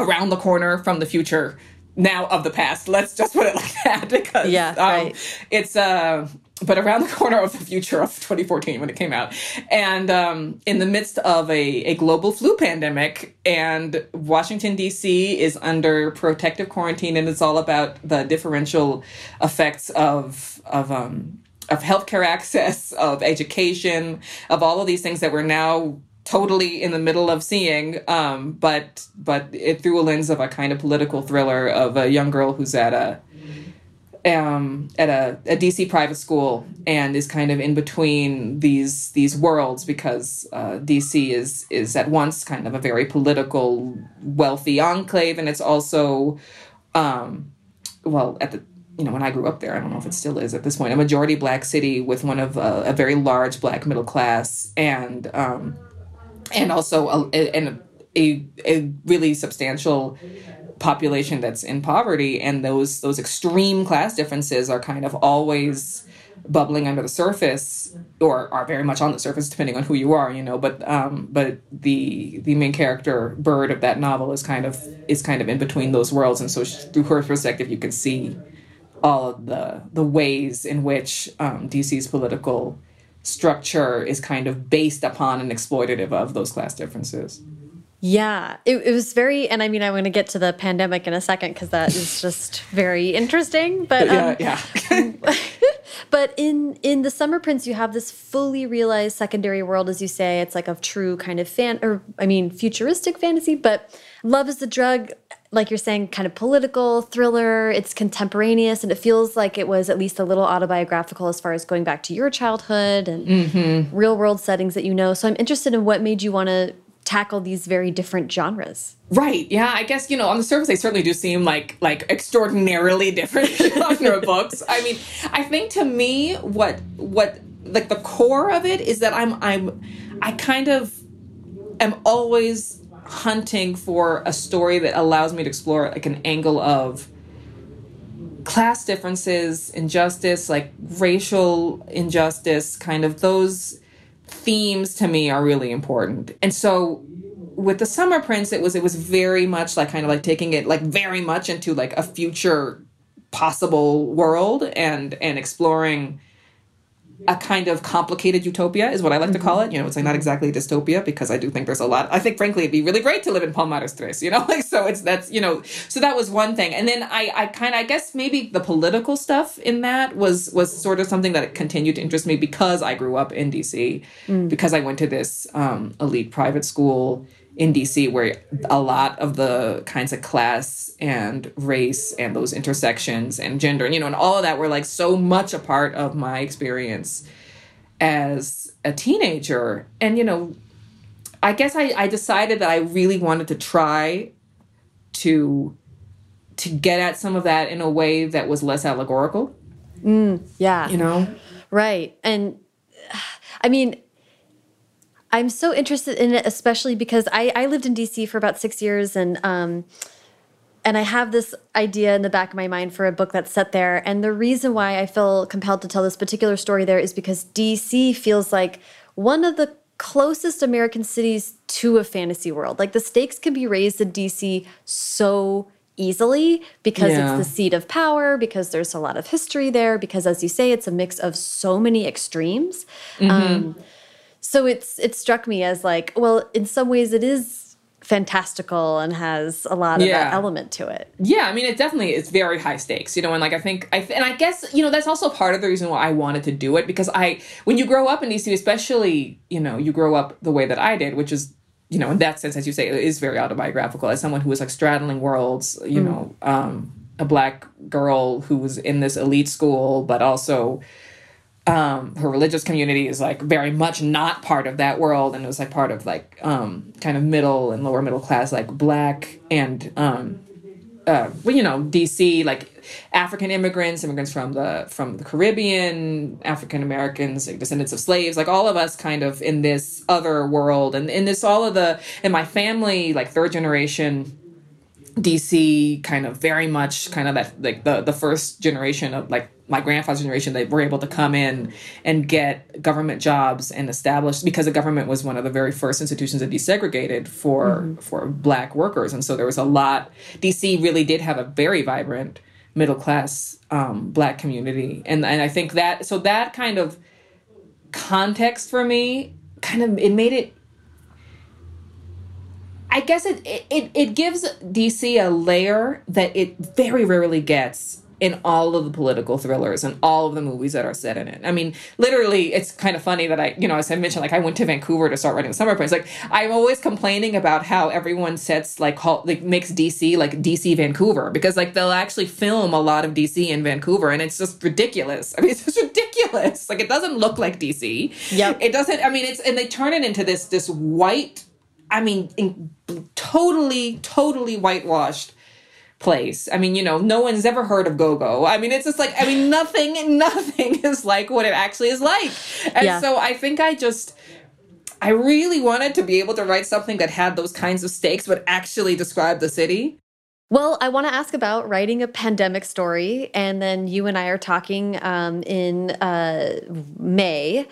around the corner from the future now of the past. Let's just put it like that because yeah, um, right. it's uh but around the corner of the future of 2014 when it came out and um, in the midst of a, a global flu pandemic and washington d.c is under protective quarantine and it's all about the differential effects of of um, of healthcare access of education of all of these things that we're now totally in the middle of seeing um, but but it through a lens of a kind of political thriller of a young girl who's at a um, at a, a DC private school and is kind of in between these these worlds because uh, DC is is at once kind of a very political, wealthy enclave, and it's also, um, well, at the you know when I grew up there, I don't know if it still is at this point, a majority black city with one of uh, a very large black middle class and um, and also a, a, a, a really substantial population that's in poverty and those those extreme class differences are kind of always bubbling under the surface or are very much on the surface depending on who you are you know but um but the the main character bird of that novel is kind of is kind of in between those worlds and so she, through her perspective you can see all of the the ways in which um, DC's political structure is kind of based upon and exploitative of those class differences. Yeah, it, it was very, and I mean, I'm going to get to the pandemic in a second because that is just very interesting. But um, yeah, yeah. but in in the Summer Prince, you have this fully realized secondary world, as you say. It's like a true kind of fan, or I mean, futuristic fantasy. But Love is the Drug, like you're saying, kind of political thriller. It's contemporaneous, and it feels like it was at least a little autobiographical as far as going back to your childhood and mm -hmm. real world settings that you know. So I'm interested in what made you want to tackle these very different genres. Right. Yeah. I guess you know on the surface they certainly do seem like like extraordinarily different genre books. I mean, I think to me what what like the core of it is that I'm I'm I kind of am always hunting for a story that allows me to explore like an angle of class differences, injustice, like racial injustice, kind of those themes to me are really important. And so with the Summer Prince, it was it was very much like kind of like taking it like very much into like a future possible world and and exploring a kind of complicated utopia is what I like mm -hmm. to call it. You know, it's like not exactly a dystopia because I do think there's a lot. I think frankly it'd be really great to live in Palmares Tres, you know, like so it's that's you know, so that was one thing. And then I I kind of I guess maybe the political stuff in that was was sort of something that continued to interest me because I grew up in DC, mm. because I went to this um, elite private school in DC where a lot of the kinds of class and race and those intersections and gender and you know and all of that were like so much a part of my experience as a teenager and you know I guess I, I decided that I really wanted to try to to get at some of that in a way that was less allegorical. Mm, yeah. You know? Right. And I mean, I'm so interested in it, especially because I, I lived in DC for about six years and um, and I have this idea in the back of my mind for a book that's set there. And the reason why I feel compelled to tell this particular story there is because DC feels like one of the closest American cities to a fantasy world. Like the stakes can be raised in DC so easily because yeah. it's the seat of power, because there's a lot of history there, because as you say, it's a mix of so many extremes. Mm -hmm. um, so it's it struck me as like, well, in some ways it is fantastical and has a lot of yeah. that element to it. Yeah, I mean, it definitely is very high stakes, you know, and like I think, I and I guess you know that's also part of the reason why I wanted to do it because I, when you grow up in DC, especially you know, you grow up the way that I did, which is you know, in that sense, as you say, it is very autobiographical. As someone who was like straddling worlds, you mm. know, um, a black girl who was in this elite school, but also um, her religious community is like very much not part of that world and it was like part of like um, kind of middle and lower middle class like black and um, uh, well, you know dc like african immigrants immigrants from the from the caribbean african americans like descendants of slaves like all of us kind of in this other world and in this all of the in my family like third generation DC kind of very much kind of that like the the first generation of like my grandfather's generation they were able to come in and get government jobs and establish because the government was one of the very first institutions that desegregated for mm-hmm. for black workers and so there was a lot DC really did have a very vibrant middle class um, black community and and I think that so that kind of context for me kind of it made it I guess it, it it gives DC a layer that it very rarely gets in all of the political thrillers and all of the movies that are set in it. I mean, literally, it's kind of funny that I, you know, as I mentioned, like I went to Vancouver to start writing Summer Prince. Like I'm always complaining about how everyone sets like call, like makes DC like DC Vancouver because like they'll actually film a lot of DC in Vancouver and it's just ridiculous. I mean, it's just ridiculous. Like it doesn't look like DC. Yeah. It doesn't. I mean, it's and they turn it into this this white I mean, in, totally, totally whitewashed place. I mean, you know, no one's ever heard of go-go. I mean, it's just like, I mean, nothing, nothing is like what it actually is like. And yeah. so I think I just, I really wanted to be able to write something that had those kinds of stakes, but actually describe the city. Well, I want to ask about writing a pandemic story, and then you and I are talking um, in uh, May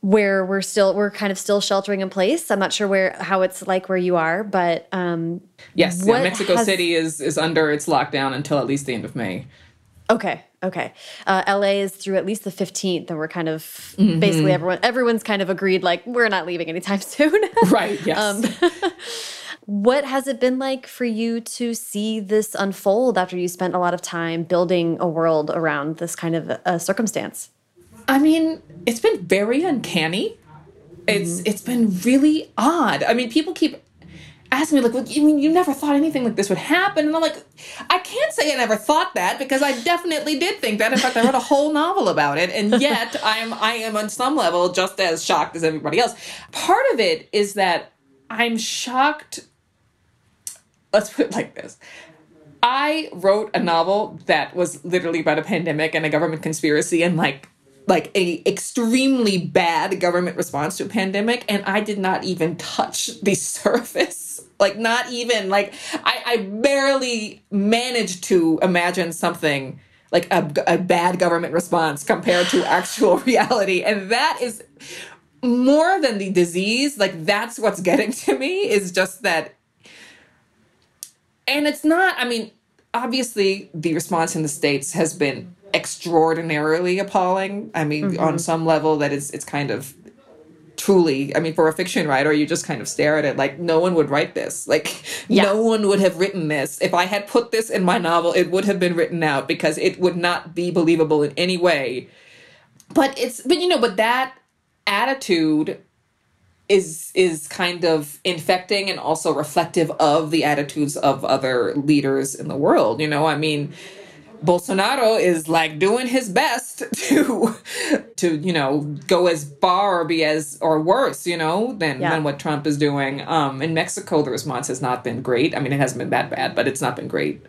where we're still we're kind of still sheltering in place. I'm not sure where how it's like where you are, but um yes, yeah, Mexico has, City is is under its lockdown until at least the end of May. Okay, okay. Uh, LA is through at least the 15th, and we're kind of mm -hmm. basically everyone everyone's kind of agreed like we're not leaving anytime soon. right. Yes. Um, what has it been like for you to see this unfold after you spent a lot of time building a world around this kind of a circumstance? I mean, it's been very uncanny. It's mm-hmm. it's been really odd. I mean, people keep asking me like, well, you mean you never thought anything like this would happen? And I'm like, I can't say I never thought that because I definitely did think that. In fact, I wrote a whole novel about it, and yet I'm I am on some level just as shocked as everybody else. Part of it is that I'm shocked. Let's put it like this. I wrote a novel that was literally about a pandemic and a government conspiracy and like like a extremely bad government response to a pandemic and i did not even touch the surface. Like not even like i, I barely managed to imagine something like a, a bad government response compared to actual reality. And that is more than the disease. Like that's what's getting to me is just that and it's not i mean obviously the response in the states has been extraordinarily appalling. I mean, mm-hmm. on some level, that is it's kind of truly i mean for a fiction writer you just kind of stare at it like no one would write this like yeah. no one would have written this if i had put this in my novel it would have been written out because it would not be believable in any way but it's but you know but that attitude is is kind of infecting and also reflective of the attitudes of other leaders in the world. You know, I mean, Bolsonaro is like doing his best to to you know go as far or be as or worse you know than Yeah. than what Trump is doing. Um, in Mexico, the response has not been great. I mean, it hasn't been that bad, but it's not been great.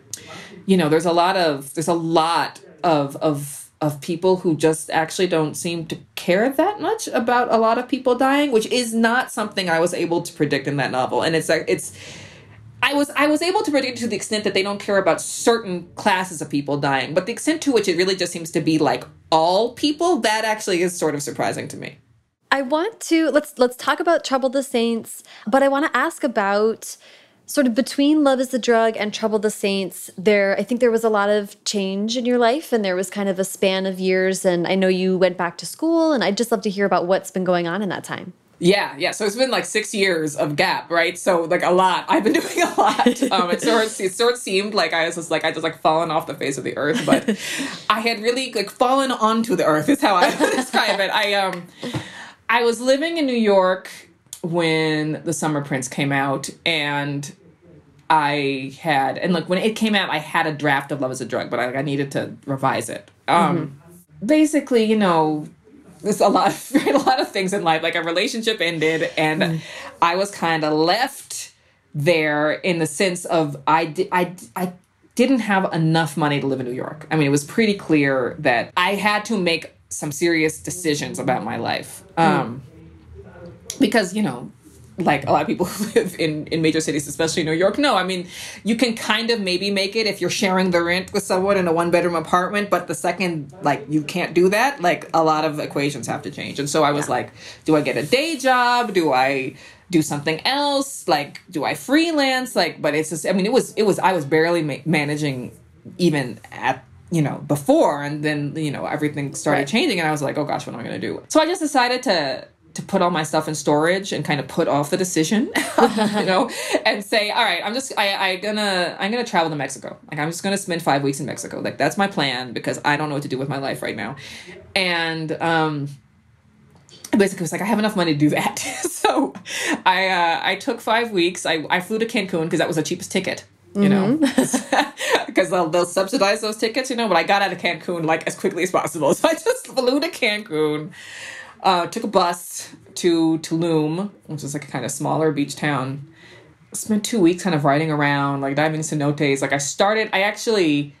You know, there's a lot of there's a lot of of of people who just actually don't seem to care that much about a lot of people dying, which is not something I was able to predict in that novel. And it's like it's I was I was able to predict to the extent that they don't care about certain classes of people dying, but the extent to which it really just seems to be like all people, that actually is sort of surprising to me. I want to let's let's talk about Trouble the Saints, but I want to ask about sort of between Love is the Drug and Trouble the Saints. There I think there was a lot of change in your life and there was kind of a span of years and I know you went back to school and I'd just love to hear about what's been going on in that time. Yeah, yeah. So it's been like six years of gap, right? So like a lot. I've been doing a lot. Um, it sort of, it sort of seemed like I was just like I just like fallen off the face of the earth, but I had really like fallen onto the earth. Is how I would describe it. I um, I was living in New York when The Summer Prince came out, and I had and like when it came out, I had a draft of Love Is a Drug, but I, like, I needed to revise it. Um, basically, you know, there's a lot of a lot of things in life. Like a relationship ended, and I was kind of left there in the sense of I di- I I didn't have enough money to live in New York. I mean, it was pretty clear that I had to make some serious decisions about my life. Um, because you know like a lot of people who live in, in major cities, especially New York. No, I mean, you can kind of maybe make it if you're sharing the rent with someone in a one bedroom apartment, but the second, like, you can't do that, like, a lot of equations have to change. And so I was like, do I get a day job? Do I do something else? Like, do I freelance? Like, but it's just, I mean, it was, it was, I was barely ma- managing even at, you know, before. And then, you know, everything started Right. changing and I was like, oh gosh, what am I going to do? So I just decided to, to put all my stuff in storage and kind of put off the decision, you know, and say, all right, I'm just, I, I gonna, I'm gonna travel to Mexico. Like, I'm just gonna spend five weeks in Mexico. Like, that's my plan because I don't know what to do with my life right now. And, um, I basically was like, I have enough money to do that. so I, uh, I took five weeks. I, I flew to Cancun because that was the cheapest ticket. You know, because they'll, they'll subsidize those tickets, you know. But I got out of Cancun like as quickly as possible, so I just flew to Cancun, uh, took a bus to Tulum, which is like a kind of smaller beach town. Spent two weeks kind of riding around, like diving cenotes. Like I started, I actually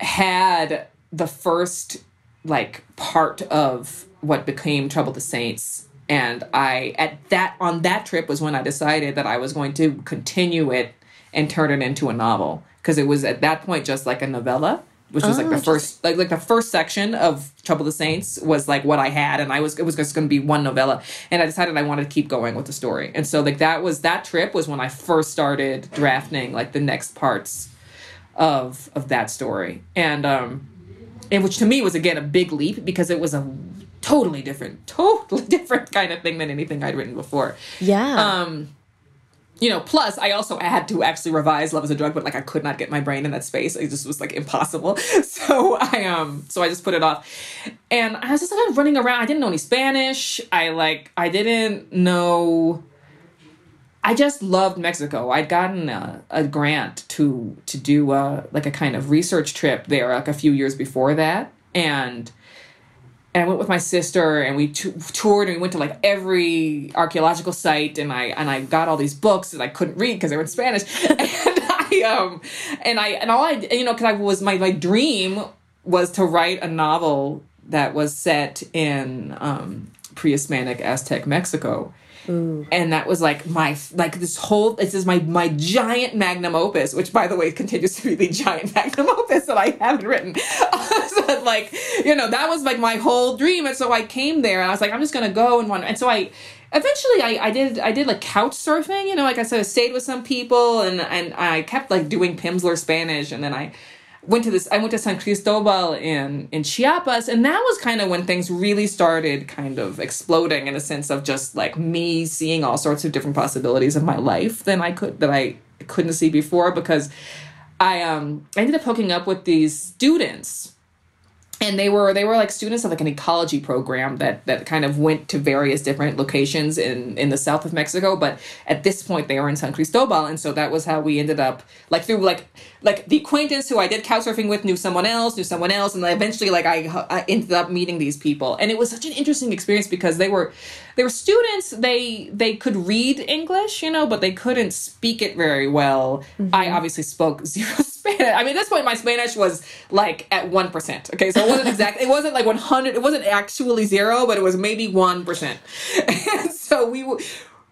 had the first like part of what became Trouble the Saints. And I at that on that trip was when I decided that I was going to continue it and turn it into a novel. Because it was at that point just like a novella, which was like the first like like the first section of Trouble the Saints was like what I had, and I was it was just gonna be one novella. And I decided I wanted to keep going with the story. And so like that was that trip was when I first started drafting like the next parts of of that story. And um and which to me was again a big leap because it was a totally different, totally different kind of thing than anything I'd written before. Yeah. Um, you know, plus I also had to actually revise Love is a Drug, but like I could not get my brain in that space. It just was like impossible. So I um so I just put it off. And I was just of running around. I didn't know any Spanish. I like I didn't know I just loved Mexico. I'd gotten a, a grant to to do a, like a kind of research trip there like a few years before that, and and I went with my sister and we toured and we went to like every archaeological site and I and I got all these books that I couldn't read because they were in Spanish. And I um and I and all I you know because I was my my dream was to write a novel that was set in um pre-Hispanic Aztec Mexico and that was like my like this whole this is my my giant magnum opus which by the way continues to be the giant magnum opus that i haven't written. So like you know that was like my whole dream. And so i came there and i was like i'm just gonna go and one and so i eventually I, I did i did like couch surfing. You know like i said i stayed with some people and and i kept like doing pimsleur spanish. And then i went to this i went to san cristobal in in chiapas and that was kind of when things really started kind of exploding in a sense of just like me seeing all sorts of different possibilities of my life than i could that i couldn't see before because i um I ended up hooking up with these students and they were they were like students of like an ecology program that that kind of went to various different locations in in the south of Mexico but at this point they were in San Cristobal. And so that was how we ended up like through like like the acquaintance who I did couch surfing with knew someone else knew someone else. And then eventually like I, I ended up meeting these people. And it was such an interesting experience because they were they were students they they could read English you know but they couldn't speak it very well mm-hmm. I obviously spoke zero Spanish I mean at this point my Spanish was like at 1% okay so it wasn't exactly. It wasn't like one hundred. It wasn't actually zero, but it was maybe one percent. And so we.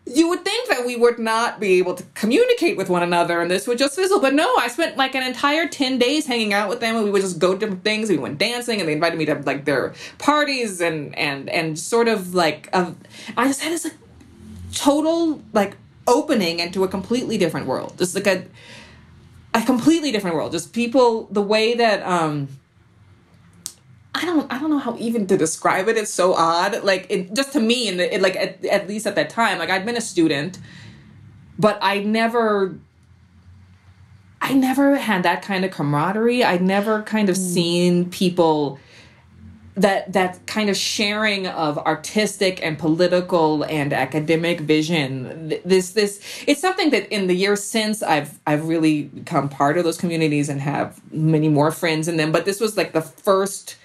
You would think that we would not be able to communicate with one another and this would just fizzle. But no, I spent like an entire 10 days hanging out with them and we would just go to different things. We went dancing and they invited me to like their parties and, and, and sort of like, um, I just had this like total like opening into a completely different world. Just like a, a completely different world. Just people, the way that, um, I don't I don't know how even to describe it. It's so odd. Like it, just to me, and it, like at, at least at that time, like I'd been a student, but I never. I never had that kind of camaraderie. I'd never kind of mm. seen people that that kind of sharing of artistic and political and academic vision this this it's something that in the years since I've I've really become part of those communities and have many more friends in them but this was like the first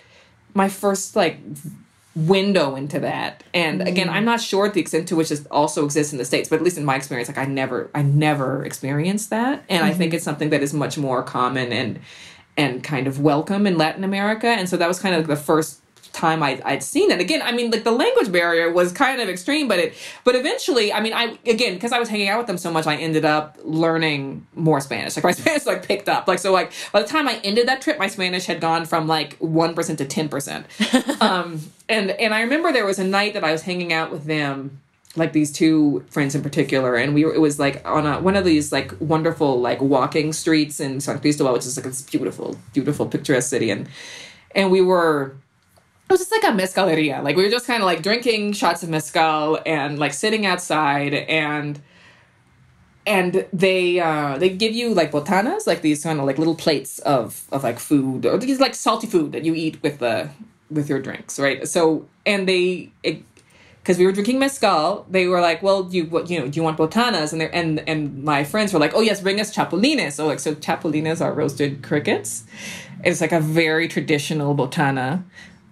my first like window into that. And mm again, I'm not sure the extent to which this also exists in the States, but at least in my experience, like I never I never experienced that. And mm-hmm. I think mm-hmm. it's something that is much more common and and kind of welcome in Latin America. And so that was kind of the first time I, I'd seen it. Again, I mean, like the language barrier was kind of extreme, but it, but eventually, I mean, I again because I was hanging out with them so much, I ended up learning more Spanish. Like my Spanish like picked up. Like so, like by the time I ended that trip, my Spanish had gone from like one percent to ten percent. um, and and I remember there was a night that I was hanging out with them like these two friends in particular and we were it was like on a, one of these like wonderful like walking streets in San Cristobal which is like this beautiful beautiful picturesque city and and we were it was just like a mezcaleria. Like we were just kind of like drinking shots of mezcal and like sitting outside and and they uh they give you like botanas, like these kind of like little plates of of like food or these like salty food that you eat with the with your drinks, right? So and they because we were drinking mezcal, they were like, "Well, you what you know, do you want botanas?" And they and and my friends were like, "Oh yes, bring us chapulines." So like, so chapulines are roasted crickets. It's like a very traditional botana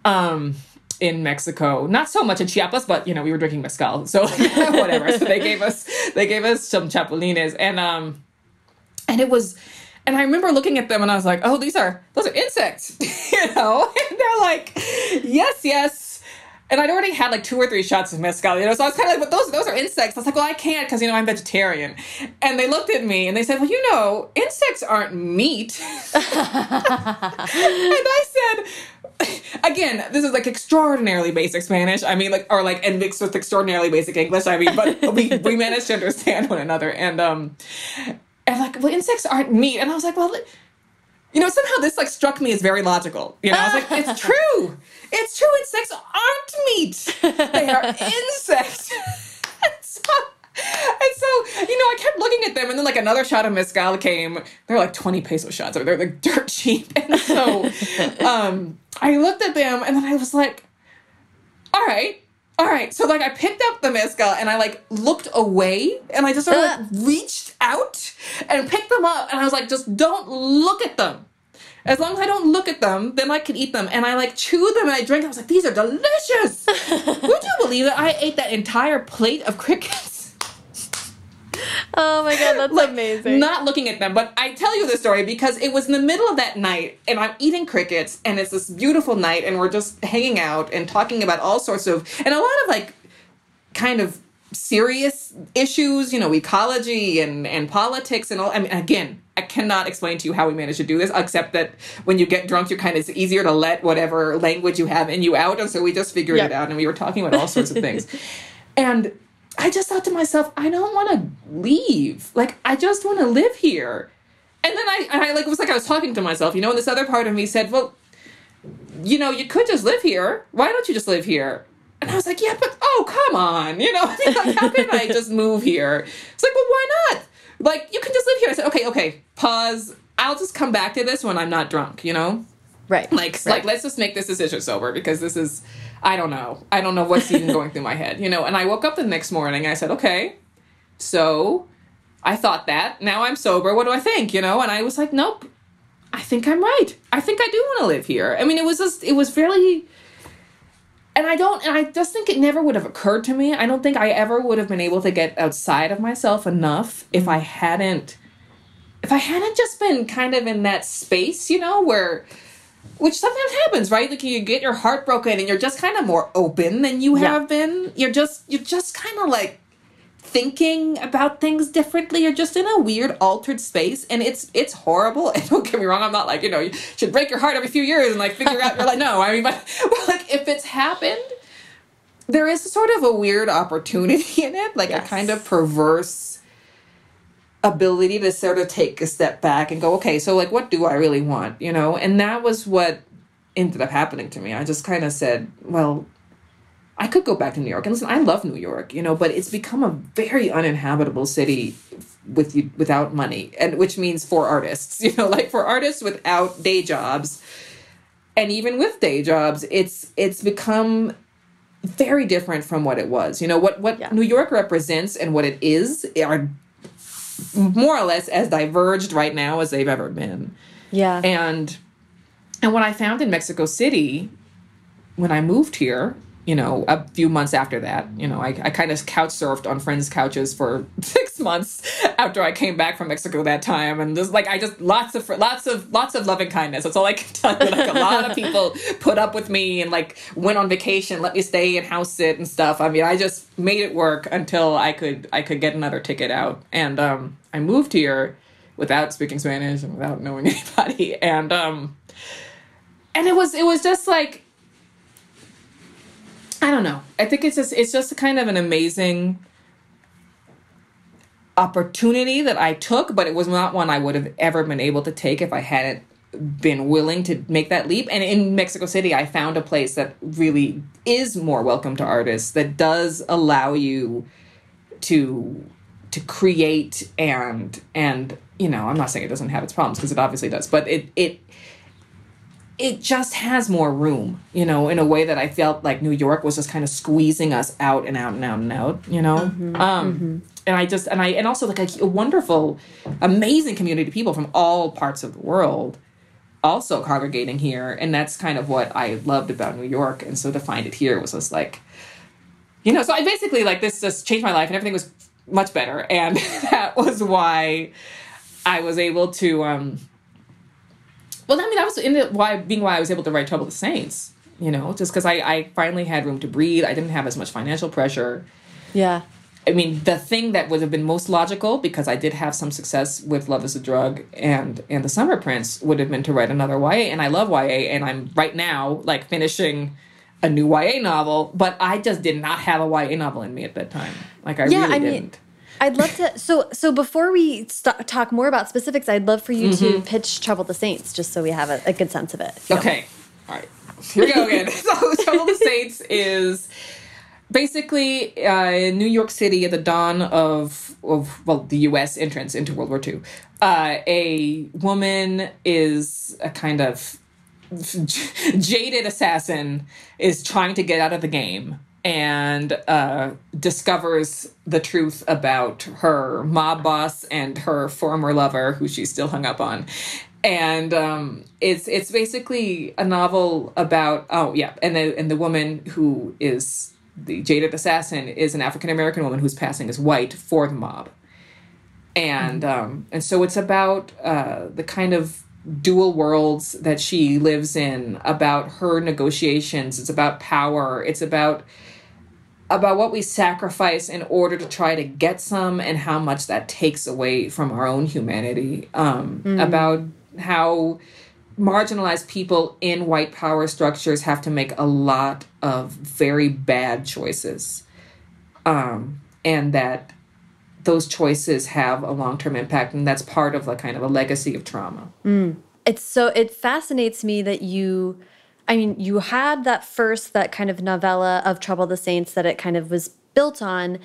um, in Mexico. Not so much in Chiapas, but you know, we were drinking mezcal, so whatever. so they gave us they gave us some chapulines, and um, and it was. And I remember looking at them and I was like, "Oh, these are those are insects," you know. And they're like, "Yes, yes." And I'd already had like two or three shots of mezcal, you know. So I was kind of like, "But those those are insects." I was like, "Well, I can't because you know I'm vegetarian." And they looked at me and they said, "Well, you know, insects aren't meat." and I said, again, this is like extraordinarily basic Spanish. I mean, like, or like, and mixed with extraordinarily basic English. I mean, but we, we managed to understand one another. And, um, and like, well, insects aren't meat. And I was like, well, you know, somehow this like struck me as very logical. You know, I was like, it's true. It's true. Insects aren't meat. They are insects. so, and so, you know, I kept looking at them, and then like another shot of mezcal came. They're like twenty peso shots, or they're like dirt cheap. And so, um, I looked at them, and then I was like, "All right, all right." So like, I picked up the mezcal, and I like looked away, and I just sort of like, reached out and picked them up, and I was like, "Just don't look at them." As long as I don't look at them, then I can eat them. And I like chew them and I drink. I was like, these are delicious. Would you believe it? I ate that entire plate of crickets. Oh my god, that's like, amazing. Not looking at them, but I tell you this story because it was in the middle of that night and I'm eating crickets and it's this beautiful night and we're just hanging out and talking about all sorts of and a lot of like kind of serious issues, you know, ecology and and politics and all. I mean, again, I cannot explain to you how we managed to do this, except that when you get drunk, you're kind of it's easier to let whatever language you have in you out, and so we just figured yep. it out, and we were talking about all sorts of things, and I just thought to myself, I don't want to leave. Like, I just want to live here. And then I, I like, it was like I was talking to myself, you know, and this other part of me said, well, you know, you could just live here. Why don't you just live here? And I was like, yeah, but oh, come on, you know, like, how can I just move here? It's like, well, why not? Like, you can just live here. I said, okay, okay, pause. I'll just come back to this when I'm not drunk, you know? Right. Like, right. like let's just make this decision sober because this is, I don't know, I don't know what's even going through my head, you know. And I woke up the next morning. I said, okay, so I thought that. Now I'm sober. What do I think? You know? And I was like, nope. I think I'm right. I think I do want to live here. I mean, it was just, it was fairly. And I don't, and I just think it never would have occurred to me. I don't think I ever would have been able to get outside of myself enough if I hadn't, if I hadn't just been kind of in that space, you know, where, which sometimes happens, right? Like you get your heart broken and you're just kind of more open than you Yeah. have been. You're just, you're just kind of like thinking about things differently. You're just in a weird altered space and it's it's horrible. And don't get me wrong, I'm not like, you know, you should break your heart every few years and like figure out you're like, no, I mean but, but like if it's happened, there is sort of a weird opportunity in it, like Yes. a kind of perverse ability to sort of take a step back and go, okay, so like what do I really want? You know? And that was what ended up happening to me. I just kind of said, well, I could go back to New York. And listen, I love New York, you know, but it's become a very uninhabitable city with you without money, and which means for artists, you know, like for artists without day jobs, and even with day jobs, it's it's become very different from what it was. You know, what what Yeah. New York represents and what it is are more or less as diverged right now as they've ever been. Yeah. and and what i found in mexico city when i moved here you know a few months after that you know i, I kind of couch surfed on friends couches for six months after i came back from mexico that time. And just like i just lots of lots of lots of loving kindness. That's all i can tell you. Like a lot of people put up with me and like went on vacation let me stay and house sit and stuff. I mean i just made it work until i could i could get another ticket out. And um i moved here without speaking spanish and without knowing anybody and um and it was it was just like I don't know. I think it's just it's just kind of an amazing opportunity that I took, but it was not one I would have ever been able to take if I hadn't been willing to make that leap. And in Mexico City, I found a place that really is more welcome to artists that does allow you to to create and and you know, I'm not saying it doesn't have its problems because it obviously does, but it it it just has more room, you know, in a way that I felt like New York was just kind of squeezing us out and out and out and out, you know. um, And I just and I and also like a, a wonderful, amazing community of people from all parts of the world, also congregating here, and that's kind of what I loved about New York. And so to find it here was just like, you know, so I basically like this just changed my life, and everything was much better, and that was why I was able to. um well, I mean, that was in the why being why I was able to write Trouble the Saints. You know, just because I, I finally had room to breathe. I didn't have as much financial pressure. yeah. I mean, the thing that would have been most logical, because I did have some success with Love is a Drug and and The Summer Prince, would have been to write another YA. And I love YA, and I'm right now like finishing a new YA novel, but I just did not have a YA novel in me at that time. Like I Yeah, really I mean, didn't. I'd love to. So, so before we st talk more about specifics, I'd love for you to pitch Trouble the Saints, just so we have a, a good sense of it. if you don't Okay. All right. Here we go again. so, Trouble the Saints is basically uh, in New York City at the dawn of, of well, the U.S. entrance into World War II. Uh, a woman is a kind of jaded assassin is trying to get out of the game and uh, discovers the truth about her mob boss and her former lover, who she's still hung up on. And um, it's it's basically a novel about oh yeah, and the and the woman who is the jaded assassin is an African American woman who's passing as white for the mob and um, and so it's about uh, the kind of dual worlds that she lives in about her negotiations it's about power it's about about what we sacrifice in order to try to get some and how much that takes away from our own humanity. Um, about how marginalized people in white power structures have to make a lot of very bad choices. Um, and that those choices have a long-term impact and that's part of a kind of a legacy of trauma. Mm. It's so it fascinates me that you i mean you had that first that kind of novella of trouble the saints that it kind of was built on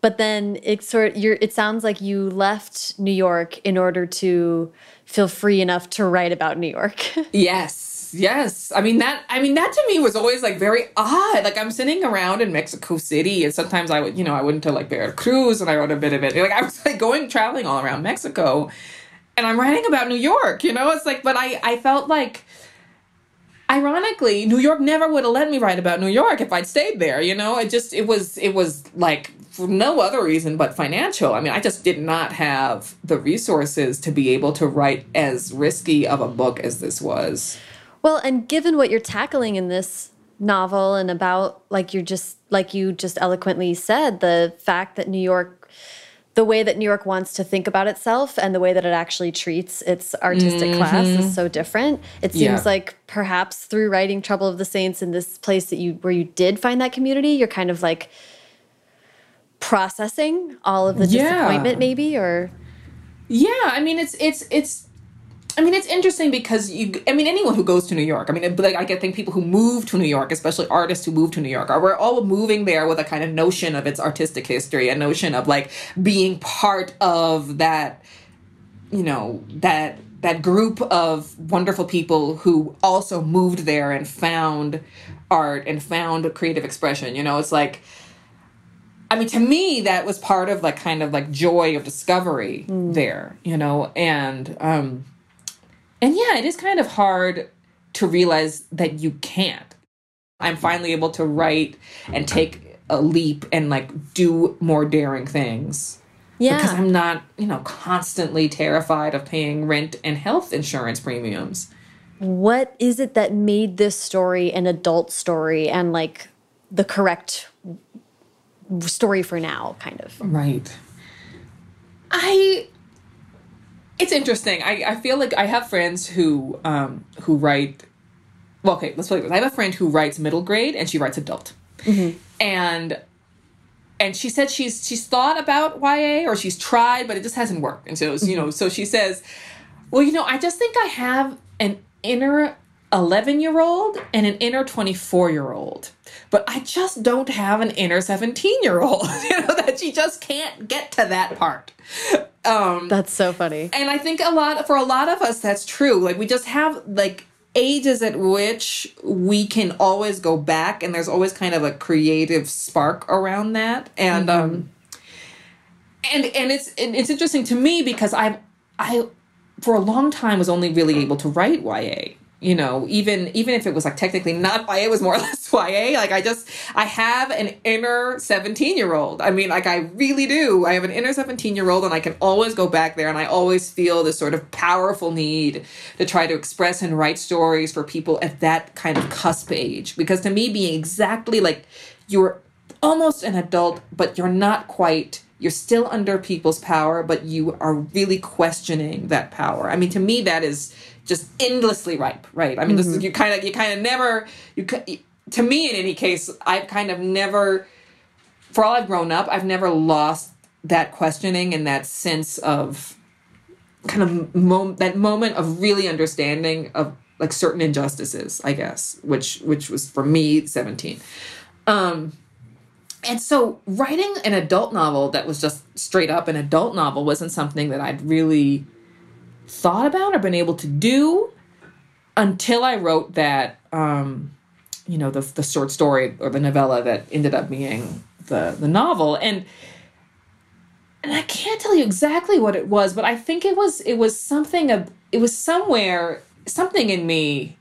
but then it sort you're it sounds like you left new york in order to feel free enough to write about new york. Yes yes. I mean that I mean that to me was always like very odd. Like I'm sitting around in Mexico City and sometimes I would, you know, I went to like Veracruz and I wrote a bit of it. Like I was like going traveling all around Mexico and I'm writing about New York, you know? It's like but I I felt like ironically, New York never would have let me write about New York if I'd stayed there, you know? It just it was it was like for no other reason but financial. I mean, I just did not have the resources to be able to write as risky of a book as this was. Well, and given what you're tackling in this novel and about like you're just like you just eloquently said the fact that New York the way that New York wants to think about itself and the way that it actually treats its artistic mm -hmm. class is so different. It seems yeah. like perhaps through writing Trouble of the Saints in this place that you where you did find that community, you're kind of like processing all of the yeah. disappointment maybe or yeah i mean it's it's it's I mean, it's interesting because you, I mean, anyone who goes to New York, I mean, like, I get think people who move to New York, especially artists who move to New York, are we're all moving there with a kind of notion of its artistic history, a notion of like being part of that, you know, that, that group of wonderful people who also moved there and found art and found creative expression. You know, it's like, I mean, to me, that was part of like kind of like joy of discovery mm. there, you know, and um, and yeah, it is kind of hard to realize that you can't. I'm finally able to write and take a leap and like do more daring things. Yeah. Because I'm not, you know, constantly terrified of paying rent and health insurance premiums. What is it that made this story an adult story and like the correct story for now, kind of. Right. I. It's interesting. I, I feel like I have friends who um who write. Well, okay, let's play this. I have a friend who writes middle grade and she writes adult, mm -hmm. and and she said she's she's thought about YA or she's tried, but it just hasn't worked. And so you mm-hmm. know, so she says, well, you know, I just think I have an inner 11 year old and an inner 24 year old. But I just don't have an inner 17 year old, you know, that she just can't get to that part. Um, that's so funny. And I think a lot, for a lot of us, that's true. Like, we just have, like, ages at which we can always go back, and there's always kind of a creative spark around that. And, mm -hmm. um, and, and it's, it's interesting to me because I, I, for a long time was only really able to write YA you know even even if it was like technically not YA it was more or less YA like I just I have an inner 17 year old I mean like I really do. I have an inner 17 year old and I can always go back there and I always feel this sort of powerful need to try to express and write stories for people at that kind of cusp age. Because to me being exactly like you're almost an adult but you're not quite you're still under people's power but you are really questioning that power. I mean to me that is just endlessly ripe, right? I mean, mm-hmm. this is you kind of you kind of never you to me in any case, I've kind of never for all I've grown up, I've never lost that questioning and that sense of kind of mom- that moment of really understanding of like certain injustices, I guess, which which was for me 17. Um and so writing an adult novel that was just straight up an adult novel wasn't something that I'd really thought about or been able to do until I wrote that, um, you know, the, the short story or the novella that ended up being the, the novel. And, and I can't tell you exactly what it was, but I think it was, it was something of, it was somewhere, something in me,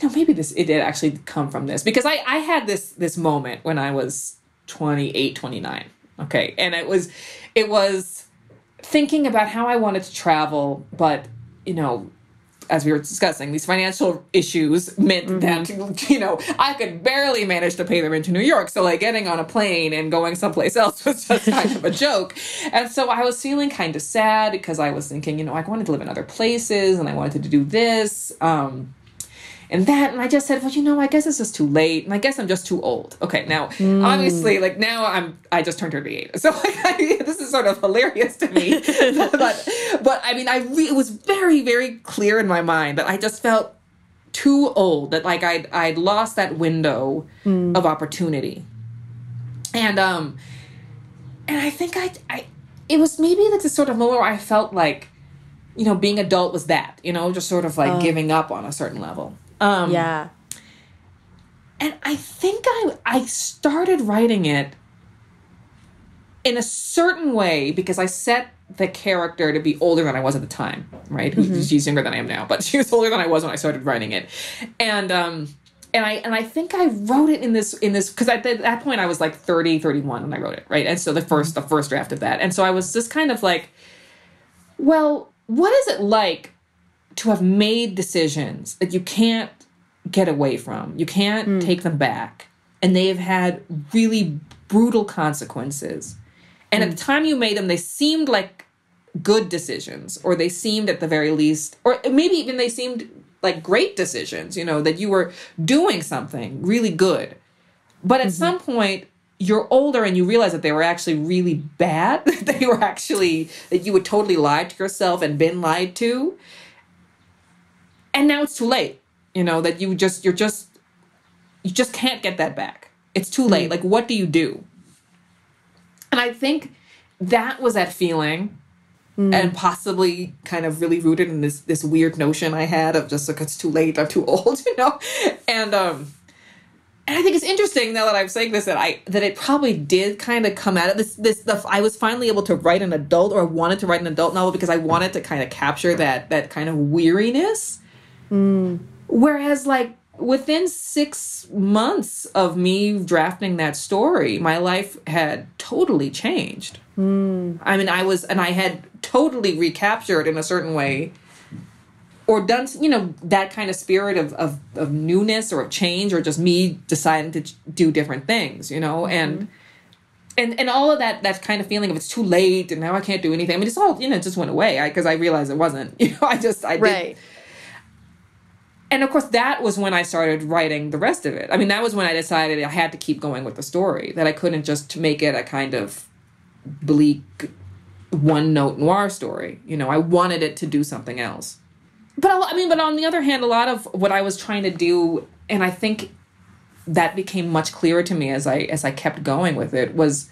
you know, maybe this, it did actually come from this because I, I had this, this moment when I was 28, 29. Okay. And it was, it was, thinking about how I wanted to travel, but you know, as we were discussing, these financial issues meant mm -hmm. that you know I could barely manage to pay the rent to New York. So like getting on a plane and going someplace else was just kind of a joke. And so I was feeling kind of sad because I was thinking, you know, I wanted to live in other places and I wanted to do this. Um, and that and i just said well you know i guess it's just too late and i guess i'm just too old okay now mm. obviously like now i'm i just turned 38 so like, I, this is sort of hilarious to me but but i mean i re- it was very very clear in my mind that i just felt too old that like i'd i'd lost that window mm. of opportunity and um and i think i i it was maybe like this sort of moment where i felt like you know, being adult was that, you know, just sort of like oh. giving up on a certain level. Um, yeah. And I think I I started writing it in a certain way because I set the character to be older than I was at the time, right? Mm-hmm. She's younger than I am now, but she was older than I was when I started writing it. And um and I and I think I wrote it in this in this because at that point I was like 30, 31 when I wrote it, right? And so the first the first draft of that. And so I was just kind of like, well, what is it like to have made decisions that you can't get away from? You can't mm. take them back. And they have had really brutal consequences. And mm. at the time you made them, they seemed like good decisions, or they seemed at the very least, or maybe even they seemed like great decisions, you know, that you were doing something really good. But at mm-hmm. some point, you're older and you realize that they were actually really bad, that they were actually, that you would totally lied to yourself and been lied to. And now it's too late, you know, that you just, you're just, you just can't get that back. It's too late. Mm-hmm. Like, what do you do? And I think that was that feeling mm. and possibly kind of really rooted in this this weird notion I had of just like it's too late, I'm too old, you know, and um, and I think it's interesting now that I'm saying this that I that it probably did kind of come out of this this the I was finally able to write an adult or wanted to write an adult novel because I wanted to kind of capture that that kind of weariness. Mm. Whereas like within six months of me drafting that story, my life had totally changed. Mm. I mean, I was, and I had totally recaptured in a certain way or done, you know, that kind of spirit of, of, of newness or of change or just me deciding to do different things, you know, and. And, and all of that that kind of feeling of it's too late and now I can't do anything. I mean, it's all you know, it just went away because I, I, realized it wasn't. You know, I just I right. did and of course that was when i started writing the rest of it. I mean that was when i decided i had to keep going with the story that i couldn't just make it a kind of bleak one note noir story. You know i wanted it to do something else. But i mean but on the other hand a lot of what i was trying to do and i think that became much clearer to me as i as i kept going with it was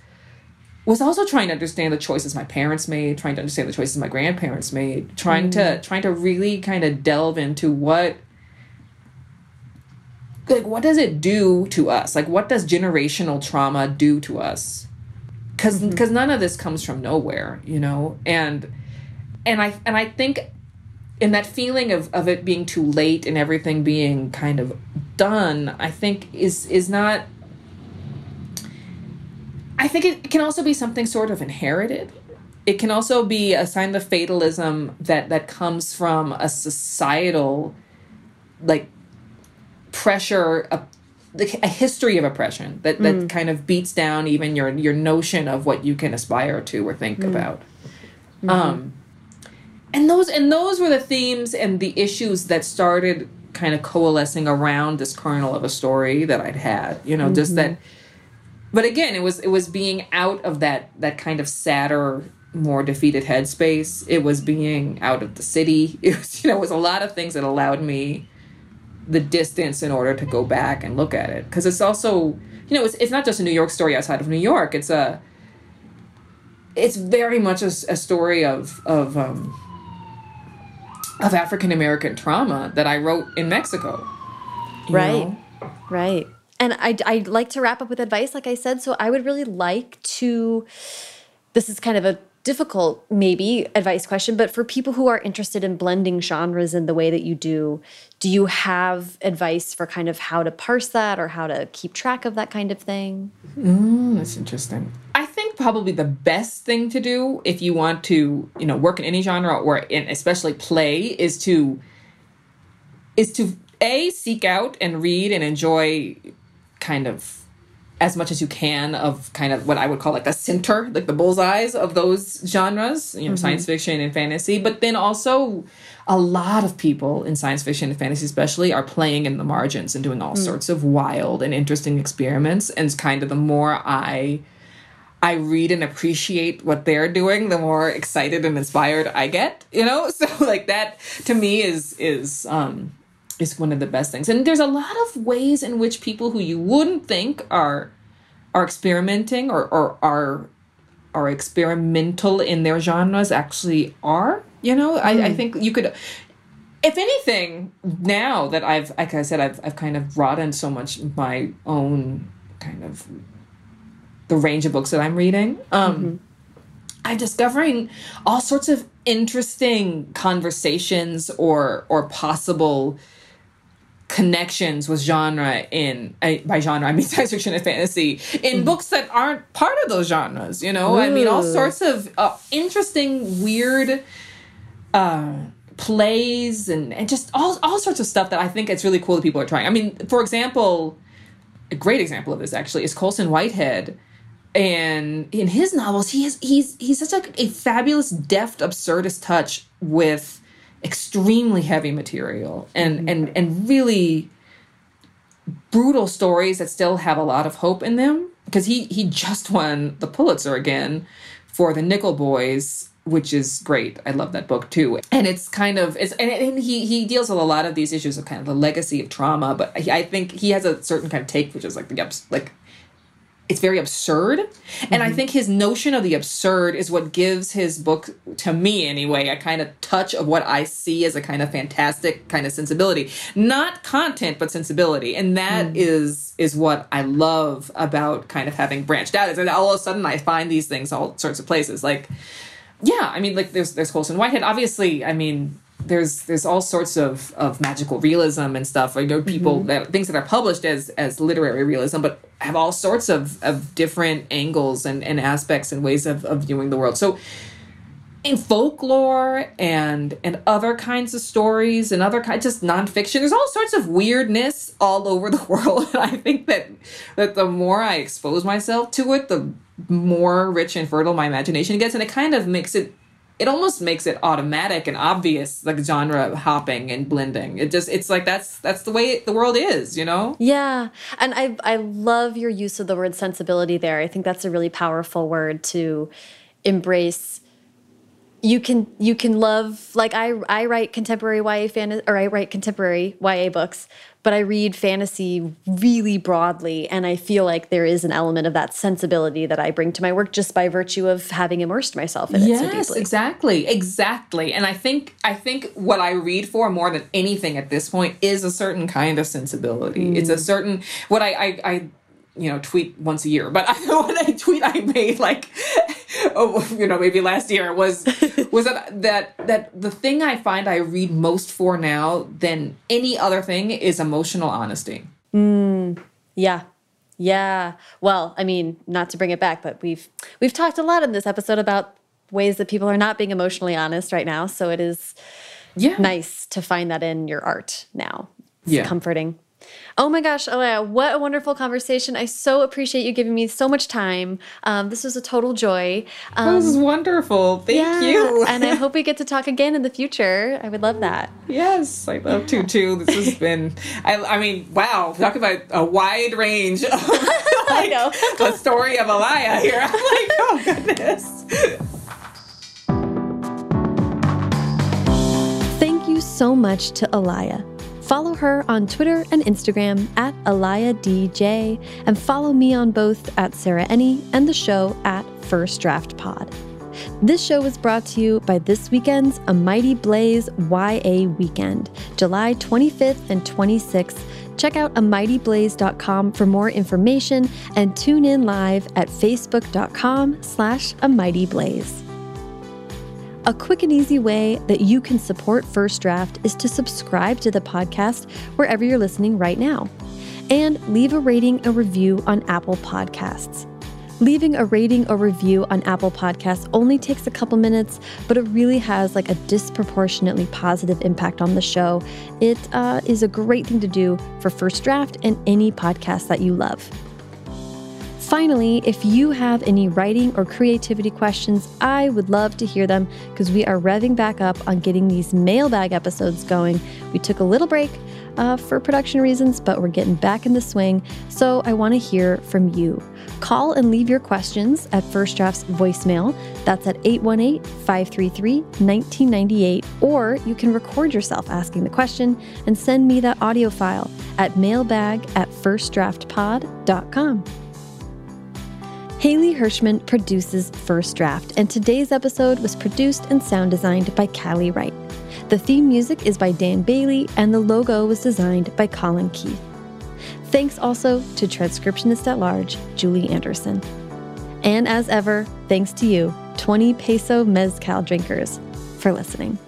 was also trying to understand the choices my parents made trying to understand the choices my grandparents made trying mm. to trying to really kind of delve into what like what does it do to us? Like what does generational trauma do to us? Because because mm-hmm. none of this comes from nowhere you know? And and i and i think in that feeling of of it being too late and everything being kind of done i think is is not i think it can also be something sort of inherited. It can also be a sign of fatalism that that comes from a societal like pressure a, a history of oppression that, that mm. kind of beats down even your your notion of what you can aspire to or think mm. about mm-hmm. um and those and those were the themes and the issues that started kind of coalescing around this kernel of a story that I'd had you know mm-hmm. just that but again it was it was being out of that that kind of sadder more defeated headspace it was being out of the city it was you know it was a lot of things that allowed me the distance in order to go back and look at it. Because it's also you know it's, it's not just a new york story outside of new york. It's a it's very much a, a story of of um, of african american trauma that i wrote in mexico right. know? right. And I, I'd like to wrap up with advice like i said. So i would really like to this is kind of a difficult maybe advice question but for people who are interested in blending genres in the way that you do do you have advice for kind of how to parse that or how to keep track of that kind of thing? Mm, that's interesting. I think probably the best thing to do if you want to you know work in any genre or in especially play is to is to a seek out and read and enjoy kind of as much as you can of kind of what I would call like the center, like the bullseyes of those genres, you know, mm-hmm. science fiction and fantasy. But then also, a lot of people in science fiction and fantasy, especially, are playing in the margins and doing all mm. sorts of wild and interesting experiments. And kind of the more I I read and appreciate what they're doing, the more excited and inspired I get. You know, so like that to me is is um is one of the best things. And there's a lot of ways in which people who you wouldn't think are are experimenting or, or are are experimental in their genres actually are. You know, mm. I, I think you could if anything, now that I've, like I said, I've, I've kind of broadened so much my own kind of the range of books that I'm reading. Um, mm-hmm. I'm discovering all sorts of interesting conversations or or possible connections with genre in by genre I mean science fiction and fantasy in mm. books that aren't part of those genres. You know, Ooh. I mean all sorts of uh, interesting, weird. Uh, plays and, and just all, all sorts of stuff that I think it's really cool that people are trying. I mean, for example, a great example of this actually is Colson Whitehead. And in his novels, he is he's he's such a, a fabulous, deft, absurdist touch with extremely heavy material and and and really brutal stories that still have a lot of hope in them. Because he he just won the Pulitzer again for the Nickel Boys which is great. I love that book too. And it's kind of it's and, and, he he deals with a lot of these issues of kind of the legacy of trauma, but I, think he has a certain kind of take which is like the like it's very absurd. And I mm-hmm. think his notion of the absurd is what gives his book, to me anyway, a kind of touch of what I see as a kind of fantastic kind of sensibility. Not content, but sensibility. And that mm. is is what I love about kind of having branched out. Is that all of a sudden I find these things all sorts of places. Like yeah, I mean, like there's there's Colson Whitehead. Obviously, I mean, there's there's all sorts of of magical realism and stuff. I know people mm-hmm. that things that are published as as literary realism, but have all sorts of of different angles and and aspects and ways of of viewing the world. So in folklore and and other kinds of stories and other kinds just nonfiction there's all sorts of weirdness all over the world and i think that that the more i expose myself to it the more rich and fertile my imagination gets and it kind of makes it it almost makes it automatic and obvious like genre hopping and blending. It just it's like that's that's the way the world is you know? Yeah. And i i love your use of the word sensibility there. I think that's a really powerful word to embrace. You can you can love like I I write contemporary YA fan or I write contemporary YA books, but I read fantasy really broadly and I feel like there is an element of that sensibility that I bring to my work just by virtue of having immersed myself in yes, it so deeply. exactly. Exactly. And I think I think what I read for more than anything at this point is a certain kind of sensibility. Mm. It's a certain what I I, I you know tweet once a year but I, when I tweet I made like oh you know maybe last year was was that that that the thing I find I read most for now than any other thing is emotional honesty. Mm, yeah. Yeah. Well, I mean, not to bring it back, but we've we've talked a lot in this episode about ways that people are not being emotionally honest right now, so it is yeah. nice to find that in your art now. It's yeah. comforting. Oh my gosh, Alaya, what a wonderful conversation. I so appreciate you giving me so much time. Um, this was a total joy. Um, this is wonderful. Thank yeah, you. and I hope we get to talk again in the future. I would love that. Yes, I love to too. This has been, I, I mean, wow, talk about a wide range of like, I know. the story of Alaya here. I'm like, oh goodness. Thank you so much to Alaya. Follow her on Twitter and Instagram at AlayaDJ, and follow me on both at Sarah Enni and the show at First Draft Pod. This show was brought to you by this weekend's A Mighty Blaze YA Weekend, July 25th and 26th. Check out amightyblaze.com for more information and tune in live at facebook.com slash amightyblaze. A quick and easy way that you can support First Draft is to subscribe to the podcast wherever you're listening right now and leave a rating and review on Apple Podcasts. Leaving a rating or review on Apple Podcasts only takes a couple minutes, but it really has like a disproportionately positive impact on the show. It uh, is a great thing to do for First Draft and any podcast that you love. Finally, if you have any writing or creativity questions, I would love to hear them because we are revving back up on getting these mailbag episodes going. We took a little break uh, for production reasons, but we're getting back in the swing, so I want to hear from you. Call and leave your questions at First Draft's voicemail. That's at 818 533 1998. Or you can record yourself asking the question and send me that audio file at mailbag at firstdraftpod.com. Haley Hirschman produces First Draft, and today's episode was produced and sound designed by Callie Wright. The theme music is by Dan Bailey, and the logo was designed by Colin Keith. Thanks also to transcriptionist at large, Julie Anderson. And as ever, thanks to you, 20 peso mezcal drinkers, for listening.